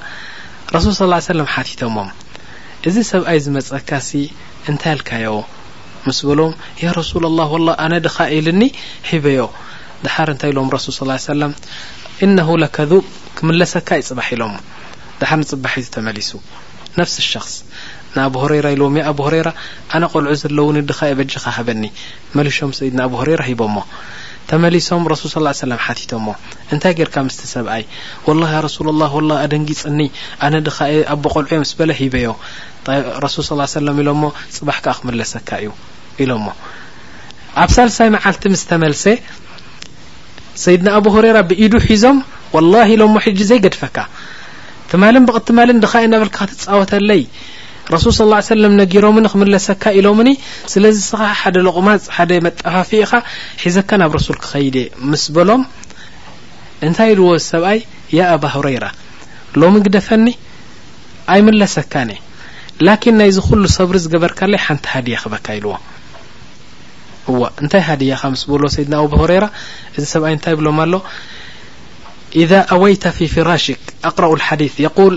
ረሱል ስ ሰለም ሓቲቶሞም እዚ ሰብኣይ ዝመጸካሲ እንታይ ኣልካዮ ምስ በሎም ያ ረሱል ኣላህ ወላህ ኣነ ድኻ ኢልኒ ሒበዮ ድሓር እንታይ ኢሎም ረሱል ስ ላ ሰለም እነሁ ለከዙብ ክምለሰካ እዩ ጽባሕ ኢሎሞ ድሓር ንጽባሕ እዩ ተመሊሱ ነፍሲ ሸክስ ንኣቡ ሁረይራ ኢልዎም ያ ኣቡ ሁረይራ ኣነ ቆልዑ ዘለውኒ ድኻ እየ በጃኻ ሃበኒ መልሾም ሰይድና ኣቡ ሁረይራ ሂቦሞ ተመሊሶም ረሱል ሰለላሁ ሰለም ሓቲቶሞ እንታይ ጌርካ ምስቲ ሰብኣይ ወላህ ያ ረሱለላህ ወላህ ኣደንጊጽኒ ኣነ ድኻ እየ ኣቦ ቆልዑ እየ ምስ በለ ሂበዮ ረሱል ሰለላሁ ሰለም ኢሎሞ ጽባሕ ከኣ ክምለሰካ እዩ ኢሎሞ ኣብ ሳልሳይ መዓልቲ ምስ ተመልሰ ሰይድና ኣቡ ሁረይራ ብኢዱ ሒዞም ወላሂ ኢሎሞ ሕጂ ዘይገድፈካ ትማልን ብቕትማልን ድኻ እየ እናበልካ ክትጻወተለይ ረሱል ስ ላ ሰለም ነጊሮምኒ ክምለሰካ ኢሎምኒ ስለዚ እስኻ ሓደ ሎቕማፅ ሓደ መጠፋፊ ኢኻ ሒዘካ ናብ ረሱል ክኸይድ እየ ምስ በሎም እንታይ ኢልዎ ሰብኣይ ያ ኣባ ሁረይራ ሎሚ ግደፈኒ ኣይምለሰካን እየ ላኪን ናይዚ ኩሉ ሰብሪ ዝገበርካለይ ሓንቲ ሃድያ ክበካ ኢልዎ እዋ እንታይ ሃድያኻ ምስ በሎ ሰይድና ኣቡ ሆሬራ እዚ ሰብኣይ እንታይ ብሎም ኣሎ ኢዛ ኣወይተ ፊ ፍራሽክ ኣቅረኡ ልሓዲስ የቁል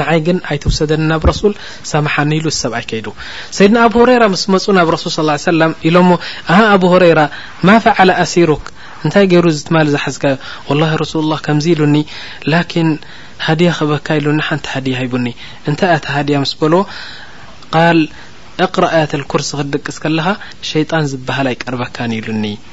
ንዓይ ግን ኣይትውሰደኒ ናብ ረሱል ሰማሓኒ ኢሉ እቲ ሰብኣይ ከይዱ ሰይድና ኣብ ሁረይራ ምስ መፁ ናብ ረሱል ስ ሰለም ኢሎሞ ኣሃ ኣብ ሁረይራ ማ ፈዓለ ኣሲሩክ እንታይ ገይሩ እዚ ትማሊ ዝሓዝካዮ ወላ ረሱል ላ ከምዚ ኢሉኒ ላኪን ሃድያ ክህበካ ኢሉኒ ሓንቲ ሃድያ ሂቡኒ እንታይ ኣቲ ሃድያ ምስ በልዎ ቃል እቅራ ኣያት ልኩርሲ ክትድቅስ ከለኻ ሸይጣን ዝበሃል ኣይቀርበካን ኢሉኒ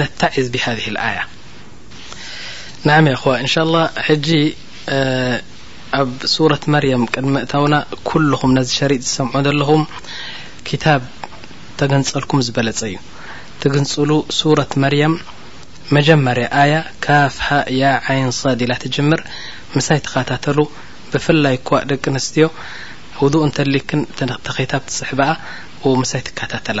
ነታዒዝ ብሃዚህ ኣያ ናዓም ያኹዋ እንሻላ ሕጂ ኣብ ሱረት መርየም ቅድሚ ምእታውና ኩልኹም ነዚ ሸሪጥ ዝሰምዑ ዘለኹም ክታብ ተገንፀልኩም ዝበለፀ እዩ ትግንፅሉ ሱረት መርየም መጀመርያ ኣያ ካፍ ሃ ያ ዓይን ሳድ ኢላ ትጅምር ምሳይ ተኸታተሉ ብፍላይ እኳ ደቂ ኣንስትዮ ውዱእ እንተልክን ተኺታብ ትፅሕበኣ ምሳይ ትከታተላ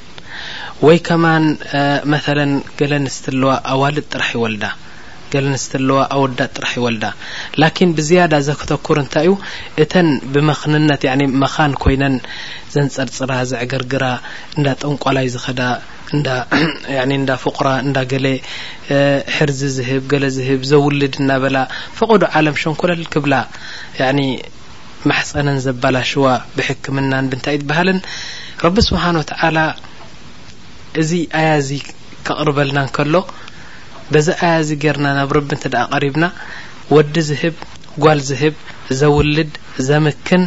ወይ ከማን መተለ ገለ ኣንስቲ ኣለዋ ኣዋልድ ጥራሕ ይወልዳ ገለ ኣንስቲ ኣለዋ ኣወዳት ጥራሕ ይወልዳ ላኪን ብዝያዳ ዘክተኩር እንታይ እዩ እተን ብመክንነት ያኒ መኻን ኮይነን ዘንጸርጽራ ዘዕገርግራ እንዳ ጠንቋላይ ዝኸዳ እንዳ ያኒ እንዳ ፍቁራ እንዳ ገለ ሕርዚ ዝህብ ገለ ዝህብ ዘውልድ እናበላ ፈቐዶ ዓለም ሸንኮለል ክብላ ያኒ ማሕጸነን ዘባላሽዋ ብሕክምናን ብንታይ ትበሃልን ረቢ ስብሓን ወተዓላ እዚ ኣያ እዚ ከቕርበልና እንከሎ በዚ ኣያ እዚ ጌርና ናብ ረቢ እንተ ደኣ ቀሪብና ወዲ ዝህብ ጓል ዝህብ ዘውልድ ዘምክን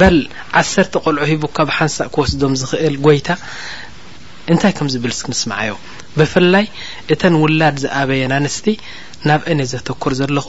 በል ዓሰርተ ቆልዑ ሂቡካ ብሓንሳእ ክወስዶም ዝኽእል ጎይታ እንታይ ከም ዝብል እስኪ ንስምዓዮ ብፍላይ እተን ውላድ ዝኣበየን ኣንስቲ ናብአን እየ ዘተኩር ዘለኹ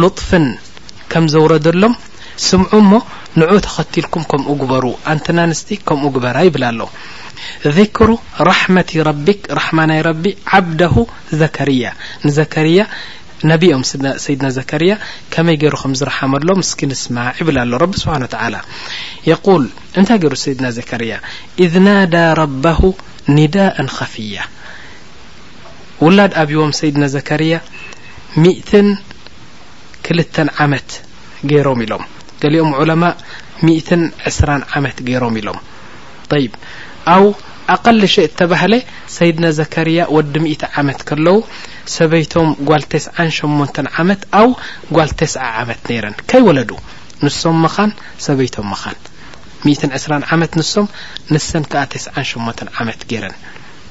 ሉጥፍን ከም ዘውረደሎም ስምዑ እሞ ንዑ ተኸቲልኩም ከምኡ ግበሩ ኣንትን ኣንስቲ ከምኡ ግበራ ይብል ኣሎ ذክሩ ራሕመቲ ረቢክ ራሕማ ናይ ረቢ ዓብደሁ ዘከርያ ንዘከርያ ነቢ ኦም ሰይድና ዘከርያ ከመይ ገይሩ ከም ዝረሓመሎም እስኪ ንስማዕ ይብል ኣሎ ረቢ ስብሓን ወተዓላ የቁል እንታይ ገይሩ ሰይድና ዘከርያ ኢዝ ናዳ ረበሁ ኒዳእን ኸፍያ ውላድ ኣብዎም ሰይድና ዘከርያ ሚእትን ክልተን ዓመት ገይሮም ኢሎም ገሊኦም ዑለማ ሚእትን ዕስራን ዓመት ገይሮም ኢሎም ይ ኣው ኣቐል ሸእ እተባህለ ሰይድና ዘከርያ ወዲ ሚእቲ ዓመት ከለዉ ሰበይቶም ጓል ተስዓን ሸሞንተን ዓመት ኣው ጓል ተስዓ ዓመት ነይረን ከይወለዱ ንሶም መኻን ሰበይቶም መኻን ሚእትን ዕስራን ዓመት ንሶም ንሰን ከዓ ተስዓን ሸሞንተን ዓመት ገይረን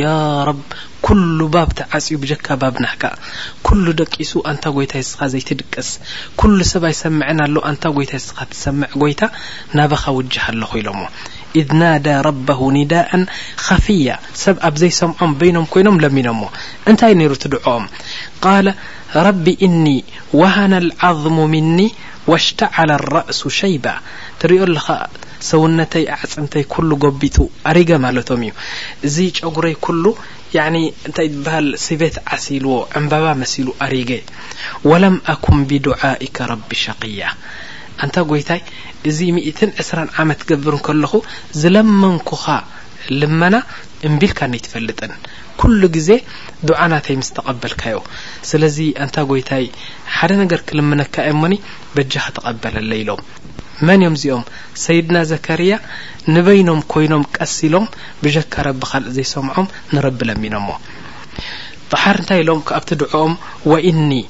ያረብ ኩሉ ባብ ተዓጽዩ ብጀካ ባብ ናህካ ኩሉ ደቂሱ ኣንታ ጎይታይ እስኻ ዘይትድቅስ ኩሉ ሰብ ኣይሰምዕን ኣሎ ኣንታ ጎይታይ እስኻ ትሰምዕ ጎይታ ናባኻ ውጅህ ኣለኹ ኢሎሞ ኢዝ ናዳ ረበሁ ኒዳኣን ኸፍያ ሰብ ኣብ ዘይሰምዖም በይኖም ኮይኖም ለሚኖሞ እንታይ ነይሩ እቲ ድዕኦም ቃለ ረቢ እኒ ወሃነ ልዓዝሙ ሚኒ ወሽተዓለ ረእሱ ሸይባ ትሪኦ ኣለኻ ሰውነተይ ኣዕጽምተይ ኩሉ ጎቢጡ ኣሪገ ማለቶም እዩ እዚ ጨጉረይ ኩሉ ያኒ እንታይ ይብሃል ስቬት ዓሲልዎ ዕንባባ መሲሉ ኣሪገ ወለም ኣኩን ቢዱዓኢከ ረቢ ሸቅያ ኣንታ ጎይታይ እዚ ሚእትን ዕስራን ዓመት ክገብር ከለኹ ዝለመንኩኻ ልመና እምቢ ኢልካኒ ኣይትፈልጥን ኩሉ ግዜ ዱዓ ናተይ ምስ ተቀበልካዮ ስለዚ ኣንታ ጎይታይ ሓደ ነገር ክልምነካ እየ እሞኒ በጃካ ተቀበለለይ ኢሎም መን እዮም እዚኦም ሰይድና ዘከርያ ንበይኖም ኮይኖም ቀስ ኢሎም ብጀካ ረቢ ካልእ ዘይሰምዖም ንረቢ ለሚኖሞ ጣሓር እንታይ ኢሎም ካብቲ ዱዕኦም ወኢኒ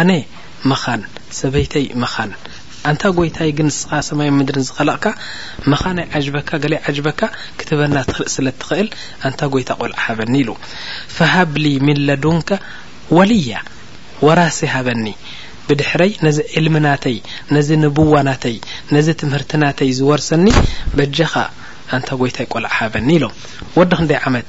ኣነ መኻን ሰበይተይ መኻን ኣንታ ጎይታይ ግን ንስኻ ሰማይን ምድርን ዝኸለቕካ መኻን ኣይዓጅበካ ገለ ኣይዓጅበካ ክትህበና ስለ እትኽእል ኣንታ ጎይታ ቆልዓ ሃበኒ ኢሉ ፈሃብሊ ሚን ለዱንከ ወልያ ወራሲ ሃበኒ ብድሕረይ ነዚ ዒልሚ ናተይ ነዚ ንቡዋ ናተይ ነዚ ትምህርቲ ናተይ ዝወርሰኒ በጃኻ ኣንታ ጎይታይ ቆልዓ ሃበኒ ኢሎም ወዲ ክንደይ ዓመት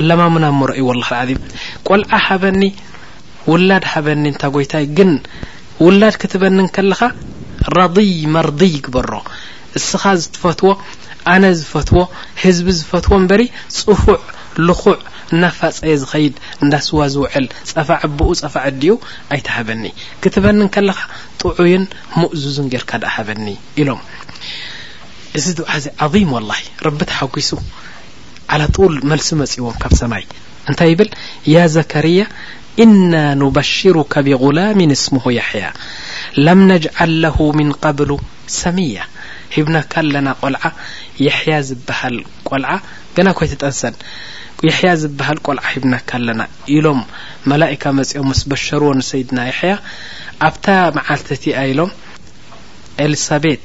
ኣለማምና እሞ ረኣዩ ወላሂ ኣልዓዚም ቆልዓ ሃበኒ ውላድ ሃበኒ እንታ ጎይታይ ግን ውላድ ክትበኒ እንከለኻ ረድይ መርድይ ግበሮ እስኻ ዝትፈትዎ ኣነ ዝፈትዎ ህዝቢ ዝፈትዎ እምበሪ ጽፉዕ ልኹዕ እናፋጸየ ዝኸይድ እንዳ ስዋ ዝውዕል ጸፋ ዕቡኡ ጸፋ ዕዲኡ ኣይትሃበኒ ክትበኒ እንከለኻ ጥዑይን ሙእዙዝን ጌርካ ደኣ ሃበኒ ኢሎም እዚ ዱዓ እዚ ዓظም ወላሂ ረቢ ተሓጒሱ ዓላ ጡል መልሲ መጺዎ ካብ ሰማይ እንታይ ይብል ያ ዘከርያ እና ኑበሽሩካ ብغላምን እስሙሁ ያሕያ ለም ነጅዓል ለሁ ምን ቐብሉ ሰምያ ሂብናካ ኣለና ቆልዓ የሕያ ዝበሃል ቆልዓ ገና እኳ ኣይተጠንሰን የሕያ ዝበሃል ቆልዓ ሂብናካ ኣለና ኢሎም መላእካ መጺኦም ምስ በሸርዎ ንሰይድና የሕያ ኣብታ መዓልቲ እቲኣ ኢሎም ኤልሳቤጥ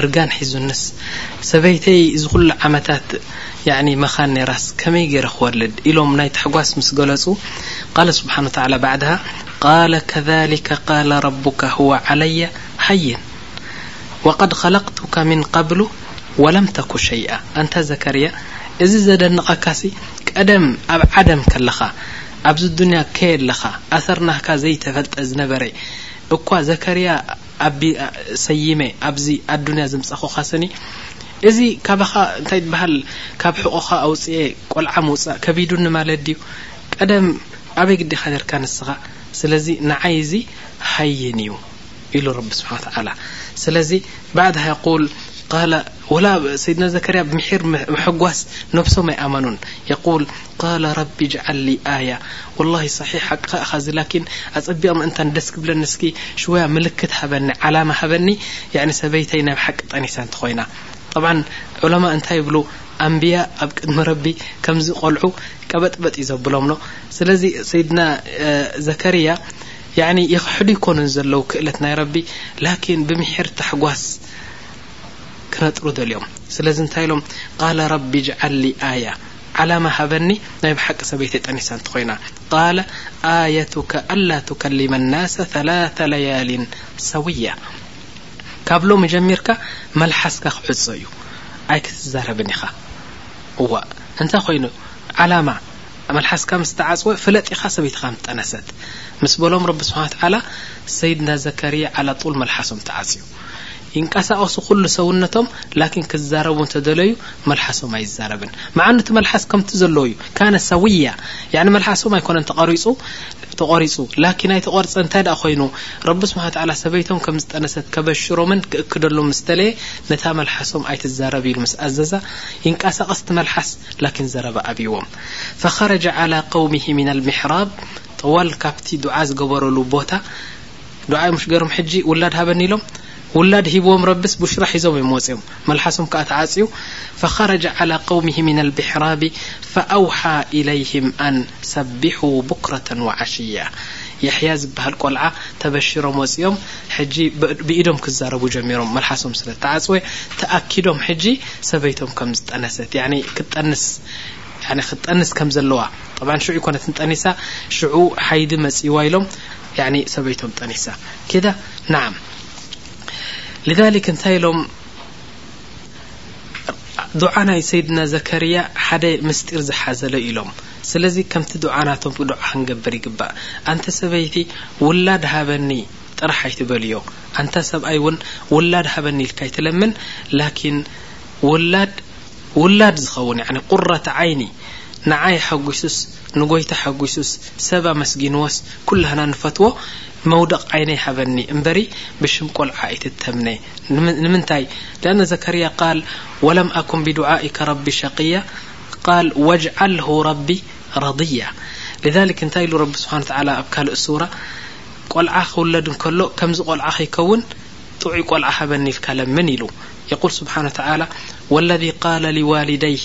እርጋን ሒዙንስ ሰበይተይ እዚ ኩሉ ዓመታት ያኒ መኻን ነይራስ ከመይ ገይረ ክወልድ ኢሎም ናይ ታሕጓስ ምስ ገለጹ ቃለ ስብሓን ወተዓላ ባዕድሃ ቃለ ከዛሊከ ቃለ ረቡከ ሁወ ዓለየ ሃይን ወቀድ ኸለቅቱከ ምን ቀብሉ ወለም ተኩ ሸይኣ ኣንታ ዘከርያ እዚ ዘደንቐካሲ ቀደም ኣብ ዓደም ከለኻ ኣብዚ ዱንያ ከየለኻ ኣሰር ናህካ ዘይተፈልጠ ዝነበረ እኳ ዘከርያ ኣቢ ሰይመ ኣብዚ ኣዱንያ ዘምጻኹኻ ስኒ እዚ ካባኻ እንታይ ትበሃል ካብ ሕቖኻ ኣውጽኤ ቆልዓ ምውጻእ ከቢዱኒ ማለት ድዩ ቀደም ኣበይ ግዲኻ ኔርካ ንስኻ ስለዚ ንዓይ እዚ ሃይን እዩ ኢሉ ረቢ ስብሓን ወተዓላ ስለዚ ባዕድሃ የቁል ቃለ ወላ ሰይድና ዘከርያ ብምሒር ምሕጓስ ነብሶም ኣይኣመኑን የቁል ቃለ ረቢ እጅዓል ሊ ኣያ ወላሂ ሰሒሕ ሓቅኻ ኢኻ እዚ ላኪን ኣጸቢቕ ምእንታን ደስ ክብለኒ እስኪ ሽወያ ምልክት ሃበኒ ዓላማ ሃበኒ ያኒ ሰበይተይ ናይ ብሓቂ ጠኒሳ እንተኾይና ጠብዓን ዑለማእ እንታይ ይብሉ ኣንብያ ኣብ ቅድሚ ረቢ ከምዚ ቆልዑ ቀበጥበጥ እዩ ዘብሎም ሎ ስለዚ ሰይድና ዘከርያ ያኒ ይኽሕዱ ይኮኑን ዘለዉ ክእለት ናይ ረቢ ላኪን ብምሒር ታሕጓስ ክነጥሩ ደልዮም ስለዚ እንታይ ኢሎም ቃለ ረቢ እጅዓል ሊ ኣያ ዓላማ ሃበኒ ናይ ብሓቂ ሰበይተይ ጠኒሳ እንተኾይና ቃለ ኣየቱከ ኣላ ቱከሊመ ናሰ ሰላሰ ለያሊን ሰውያ ካብ ሎሚ ጀሚርካ መልሓስካ ክዕጾ እዩ ኣይክትዛረብን ኢኻ እዋእ እንታይ ኮይኑ ዓላማ መልሓስካ ምስ ተዓጽወ ፍለጥ ኢኻ ሰበይትኻ ምስ ጠነሰት ምስ በሎም ረቢ ስብሓን ወተዓላ ሰይድና ዘከርያ ዓላ ጡል መልሓሶም ተዓጽዩ ይንቀሳቀሱ ኩሉ ሰውነቶም ላኪን ክዛረቡ እንተደለዩ መልሓሶም ኣይዛረብን መዓኑ እቲ መልሓስ ከምቲ ዘለዎ እዩ ካነ ሰውያ ያኒ መልሓሶም ኣይኮነን ተቐሪፁ ተቖሪፁ ላኪን ኣይተቖርፀ እንታይ ደኣ ኮይኑ ረቢ ስብሓ ተዓላ ሰበይቶም ከም ዝጠነሰት ከበሽሮምን ክእክደሎም ምስተለየ ነታ መልሓሶም ኣይትዛረብ ኢሉ ምስ ኣዘዛ ይንቀሳቐስ እቲ መልሓስ ላኪን ዘረባ ኣብዎም ፈኸረጀ ዓላ ቀውሚሂ ሚና ልምሕራብ ጠዋል ካብቲ ዱዓ ዝገበረሉ ቦታ ዱዓይ ሙሽ ገርም ሕጂ ውላድ ሃበኒ ኢሎም ውላድ ሂብዎም ረብስ ቡሽራ ሒዞም እዮም ወጽዮም መልሓሶም ከኣ ተዓጽዩ ፈኸረጀ ዓላ ቀውሚሂ ሚን ኣልቢሕራቢ ፈኣውሓ ኢለይሂም ኣን ሰቢሑ ቡክረተን ወዓሽያ የሕያ ዝበሃል ቆልዓ ተበሺሮም ወጽዮም ሕጂ ብኢዶም ክዛረቡ ጀሚሮም መልሓሶም ስለ ተዓጽወ ተኣኪዶም ሕጂ ሰበይቶም ከም ዝጠነሰት ያኒ ክትጠንስ ያኒ ክትጠንስ ከም ዘለዋ ጠብዓን ሽዑ ይኮነትን ጠኒሳ ሽዑ ሓይሊ መጽይዋ ኢሎም ያኒ ሰበይቶም ጠኒሳ ኪዳ ናዓም لذلك እንታይ ኢሎም ዱዓ ናይ ሰይድና ዘከርያ ሓደ ምስጢር ዝሓዘለ ኢሎም ስለዚ ከምቲ ዱዓ ናቶም ዱዓ ክንገብር ይግባእ ኣንተ ሰበይቲ ውላድ ሃበኒ ጥራሕ ኣይትበልዮ ኣንታ ሰብኣይ እውን ውላድ ሃበኒ ኢልካ ኣይትለምን ላኪን ውላድ ውላድ ዝኸውን ቁረት ዓይኒ ንዓ የሐጒሱስ ንጎይታ ሓጒሱስ ሰብ ኣመስጊንዎስ ኩላህና ንፈትዎ መውደቕ ዓይነ ይሃበኒ እምበሪ ብሽም ቆልዓ ኣይትተምነ ንምንታይ لኣነ ዘከርያ ቃል ወለም ኣኩን ብዱዓኢከ ረቢ ሸቅያ ቃል ወጅዓልሁ ረቢ ረድያ لذلك እንታይ ኢሉ ረቢ ስብሓን ወተዓላ ኣብ ካልእ ሱራ ቆልዓ ክውለድ እንከሎ ከምዚ ቆልዓ ከይከውን ጥዑይ ቆልዓ ሃበኒ ኢልካ ለምን ኢሉ የቁል ስብሓን ወተዓላ ወለዚ ቃለ ሊዋሊደይሂ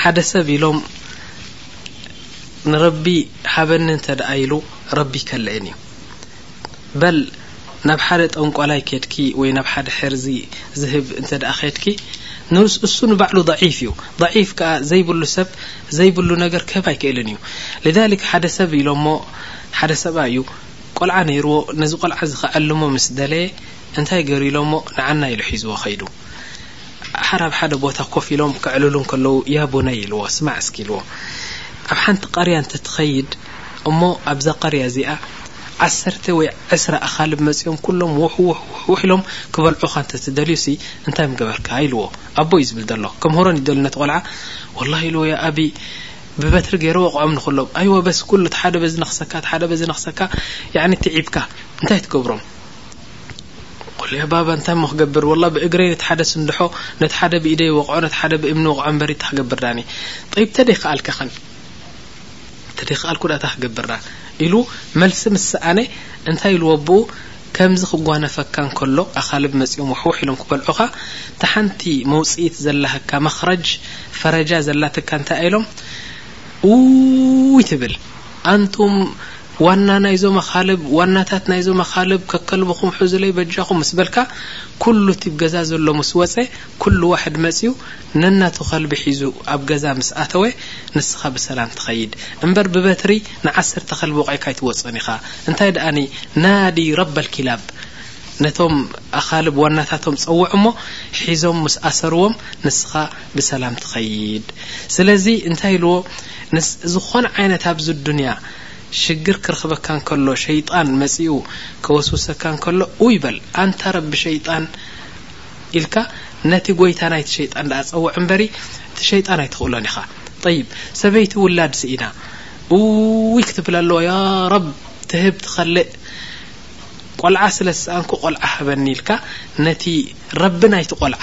ሓደ ሰብ ኢሎም ንረቢ ሃበኒ እንተ ደኣ ኢሉ ረቢ ይከልእን እዩ በል ናብ ሓደ ጠንቋላይ ኬድኪ ወይ ናብ ሓደ ሕርዚ ዝህብ እንተ ደኣ ኼድኪ ንስ እሱ ንባዕሉ ضዒፍ እዩ ضዒፍ ከኣ ዘይብሉ ሰብ ዘይብሉ ነገር ክህብ ኣይክእልን እዩ ልذሊክ ሓደ ሰብ ኢሎ እሞ ሓደ ሰብኣ እዩ ቆልዓ ነይርዎ ነዚ ቆልዓ እዚ ከዕልሞ ምስ ደለየ እንታይ ገይሩ ኢሎ እሞ ንዓና ኢሉ ሒዝዎ ኸይዱ ሓር ኣብ ሓደ ቦታ ኮፍ ኢሎም ከዕልሉ እንከለዉ ያ ቡነይ ኢልዎ ስማዕ እስኪ ኢልዎ ኣብ ሓንቲ ቐርያ እንተትኸይድ እሞ ኣብዛ ቐርያ እዚኣ ዓሰርተ ወይ ዕስራ ኣኻልብ መፂኦም ኩሎም ውሕውሕውሕ ኢሎም ክበልዑኻ እንተትደልዩሲ እንታይ ምገበርካ ኢልዎ ኣቦ እዩ ዝብል ዘሎ ከምህሮን ይደልዩ ነቲ ቆልዓ ወላሂ ኢልዎ ያ ኣቢ ብበትሪ ገይረ ወቕዖም ንኹሎም ኣይወ በስ ኩሉ እቲ ሓደ በዚ ነኽሰካ እቲ ሓደ በዚ ነኽሰካ ያዕኒ ትዒብካ እንታይ ትገብሮም ቁል ያ ባባ እንታይ እሞ ክገብር ወላ ብእግረይ ነቲ ሓደ ስንድሖ ነቲ ሓደ ብኢደይ ወቕዖ ነቲ ሓደ ብእምኒ ወቕዖ እምበሪ እታ ክገብር ዳኒ ጠይብ ተደይ ክኣልካ ኸን ተደይ ክኣልኩ ዳእታ ክገብር ዳ ኢሉ መልሲ ምስ ሰኣነ እንታይ ኢልዎ ኣቦኡ ከምዚ ክጓነፈካ እንከሎ ኣኻልብ መፂኦም ውሕውሕ ኢሎም ክበልዑኻ እታ ሓንቲ መውፅኢት ዘለሃካ መኽረጅ ፈረጃ ዘላትካ እንታይ ኢሎም ኡይ ትብል ኣንቱም ዋና ናይዞም ኣኻልብ ዋናታት ናይዞም ኣኻልብ ከከልብኹም ሑዙለይ በጃኹም ምስ በልካ ኩሉ እቲ ገዛ ዘሎ ምስ ወፀ ኩሉ ዋሕድ መፅዩ ነናቱ ከልቢ ሒዙ ኣብ ገዛ ምስ ኣተወ ንስኻ ብሰላም ትኸይድ እምበር ብበትሪ ንዓሰርተ ከልቢ ወቒዕካ ኣይትወፆን ኢኻ እንታይ ደኣኒ ናዲ ረበል ኪላብ ነቶም ኣኻልብ ዋናታቶም ፀውዕ እሞ ሒዞም ምስ ኣሰርዎም ንስኻ ብሰላም ትኸይድ ስለዚ እንታይ ኢልዎ ንዝኾነ ዓይነት ኣብዚ ኣዱንያ ሽግር ክረኽበካ እንከሎ ሸይጣን መጺኡ ከወስውሰካ እንከሎ ኡይ በል ኣንታ ረቢ ሸይጣን ኢልካ ነቲ ጎይታ ናይቲ ሸይጣን ደኣ ጸውዕ እምበሪ እቲ ሸይጣን ኣይትኽእሎን ኢኻ ጠይብ ሰበይቲ ውላድ ስኢና ኡይ ክትብል ኣለዋ ያ ረብ ትህብ ትኸልእ ቆልዓ ስለ ዝሰኣንኩ ቆልዓ ሃበኒ ኢልካ ነቲ ረቢ ናይቲ ቆልዓ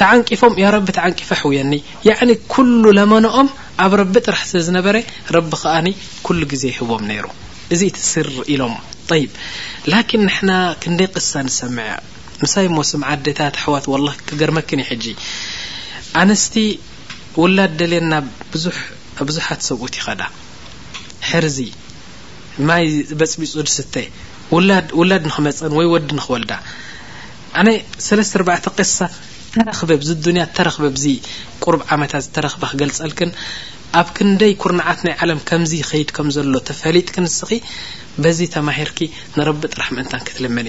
ተዓንቂፎም ያረቢ ተዓንቂፈ ኣሕውየኒ ያዕኒ ኩሉ ለመነኦም ኣብ ረቢ ጥራሕ ስለ ዝነበረ ረቢ ከኣ ኩሉ ግዜ ይህቦም ነይሩ እዚ እቲ ስር ኢሎም ጠይብ ላኪን ንሕና ክንደይ ቅሳ ንሰምዕ ምሳይ እሞ ስምዓ ኣዴታት ኣሕዋት ዋላህ ክገርመክን እዩ ሕጂ ኣንስቲ ውላድ ደልየን ናብ ብዙሕ ብዙሓት ሰብኡት ይኸዳ ሕርዚ ማይ በፅቢፁ ዝስተ ውላድ ውላድ ንክመፀን ወይ ወዲ ንክወልዳ ኣነ ሰለስተ ኣርባዕተ ቅሳ ተረኽበ ብዚ ዱንያ ተረኽበ ብዚ ቁሩብ ዓመታት ዝተረኽበ ክገልጸልክን ኣብ ክንደይ ኩርናዓት ናይ ዓለም ከምዚ ይኸይድ ከም ዘሎ ተፈሊጥኪ ንስኺ በዚ ተማሂርኪ ንረቢ ጥራሕ ምእንታን ክትልምኒ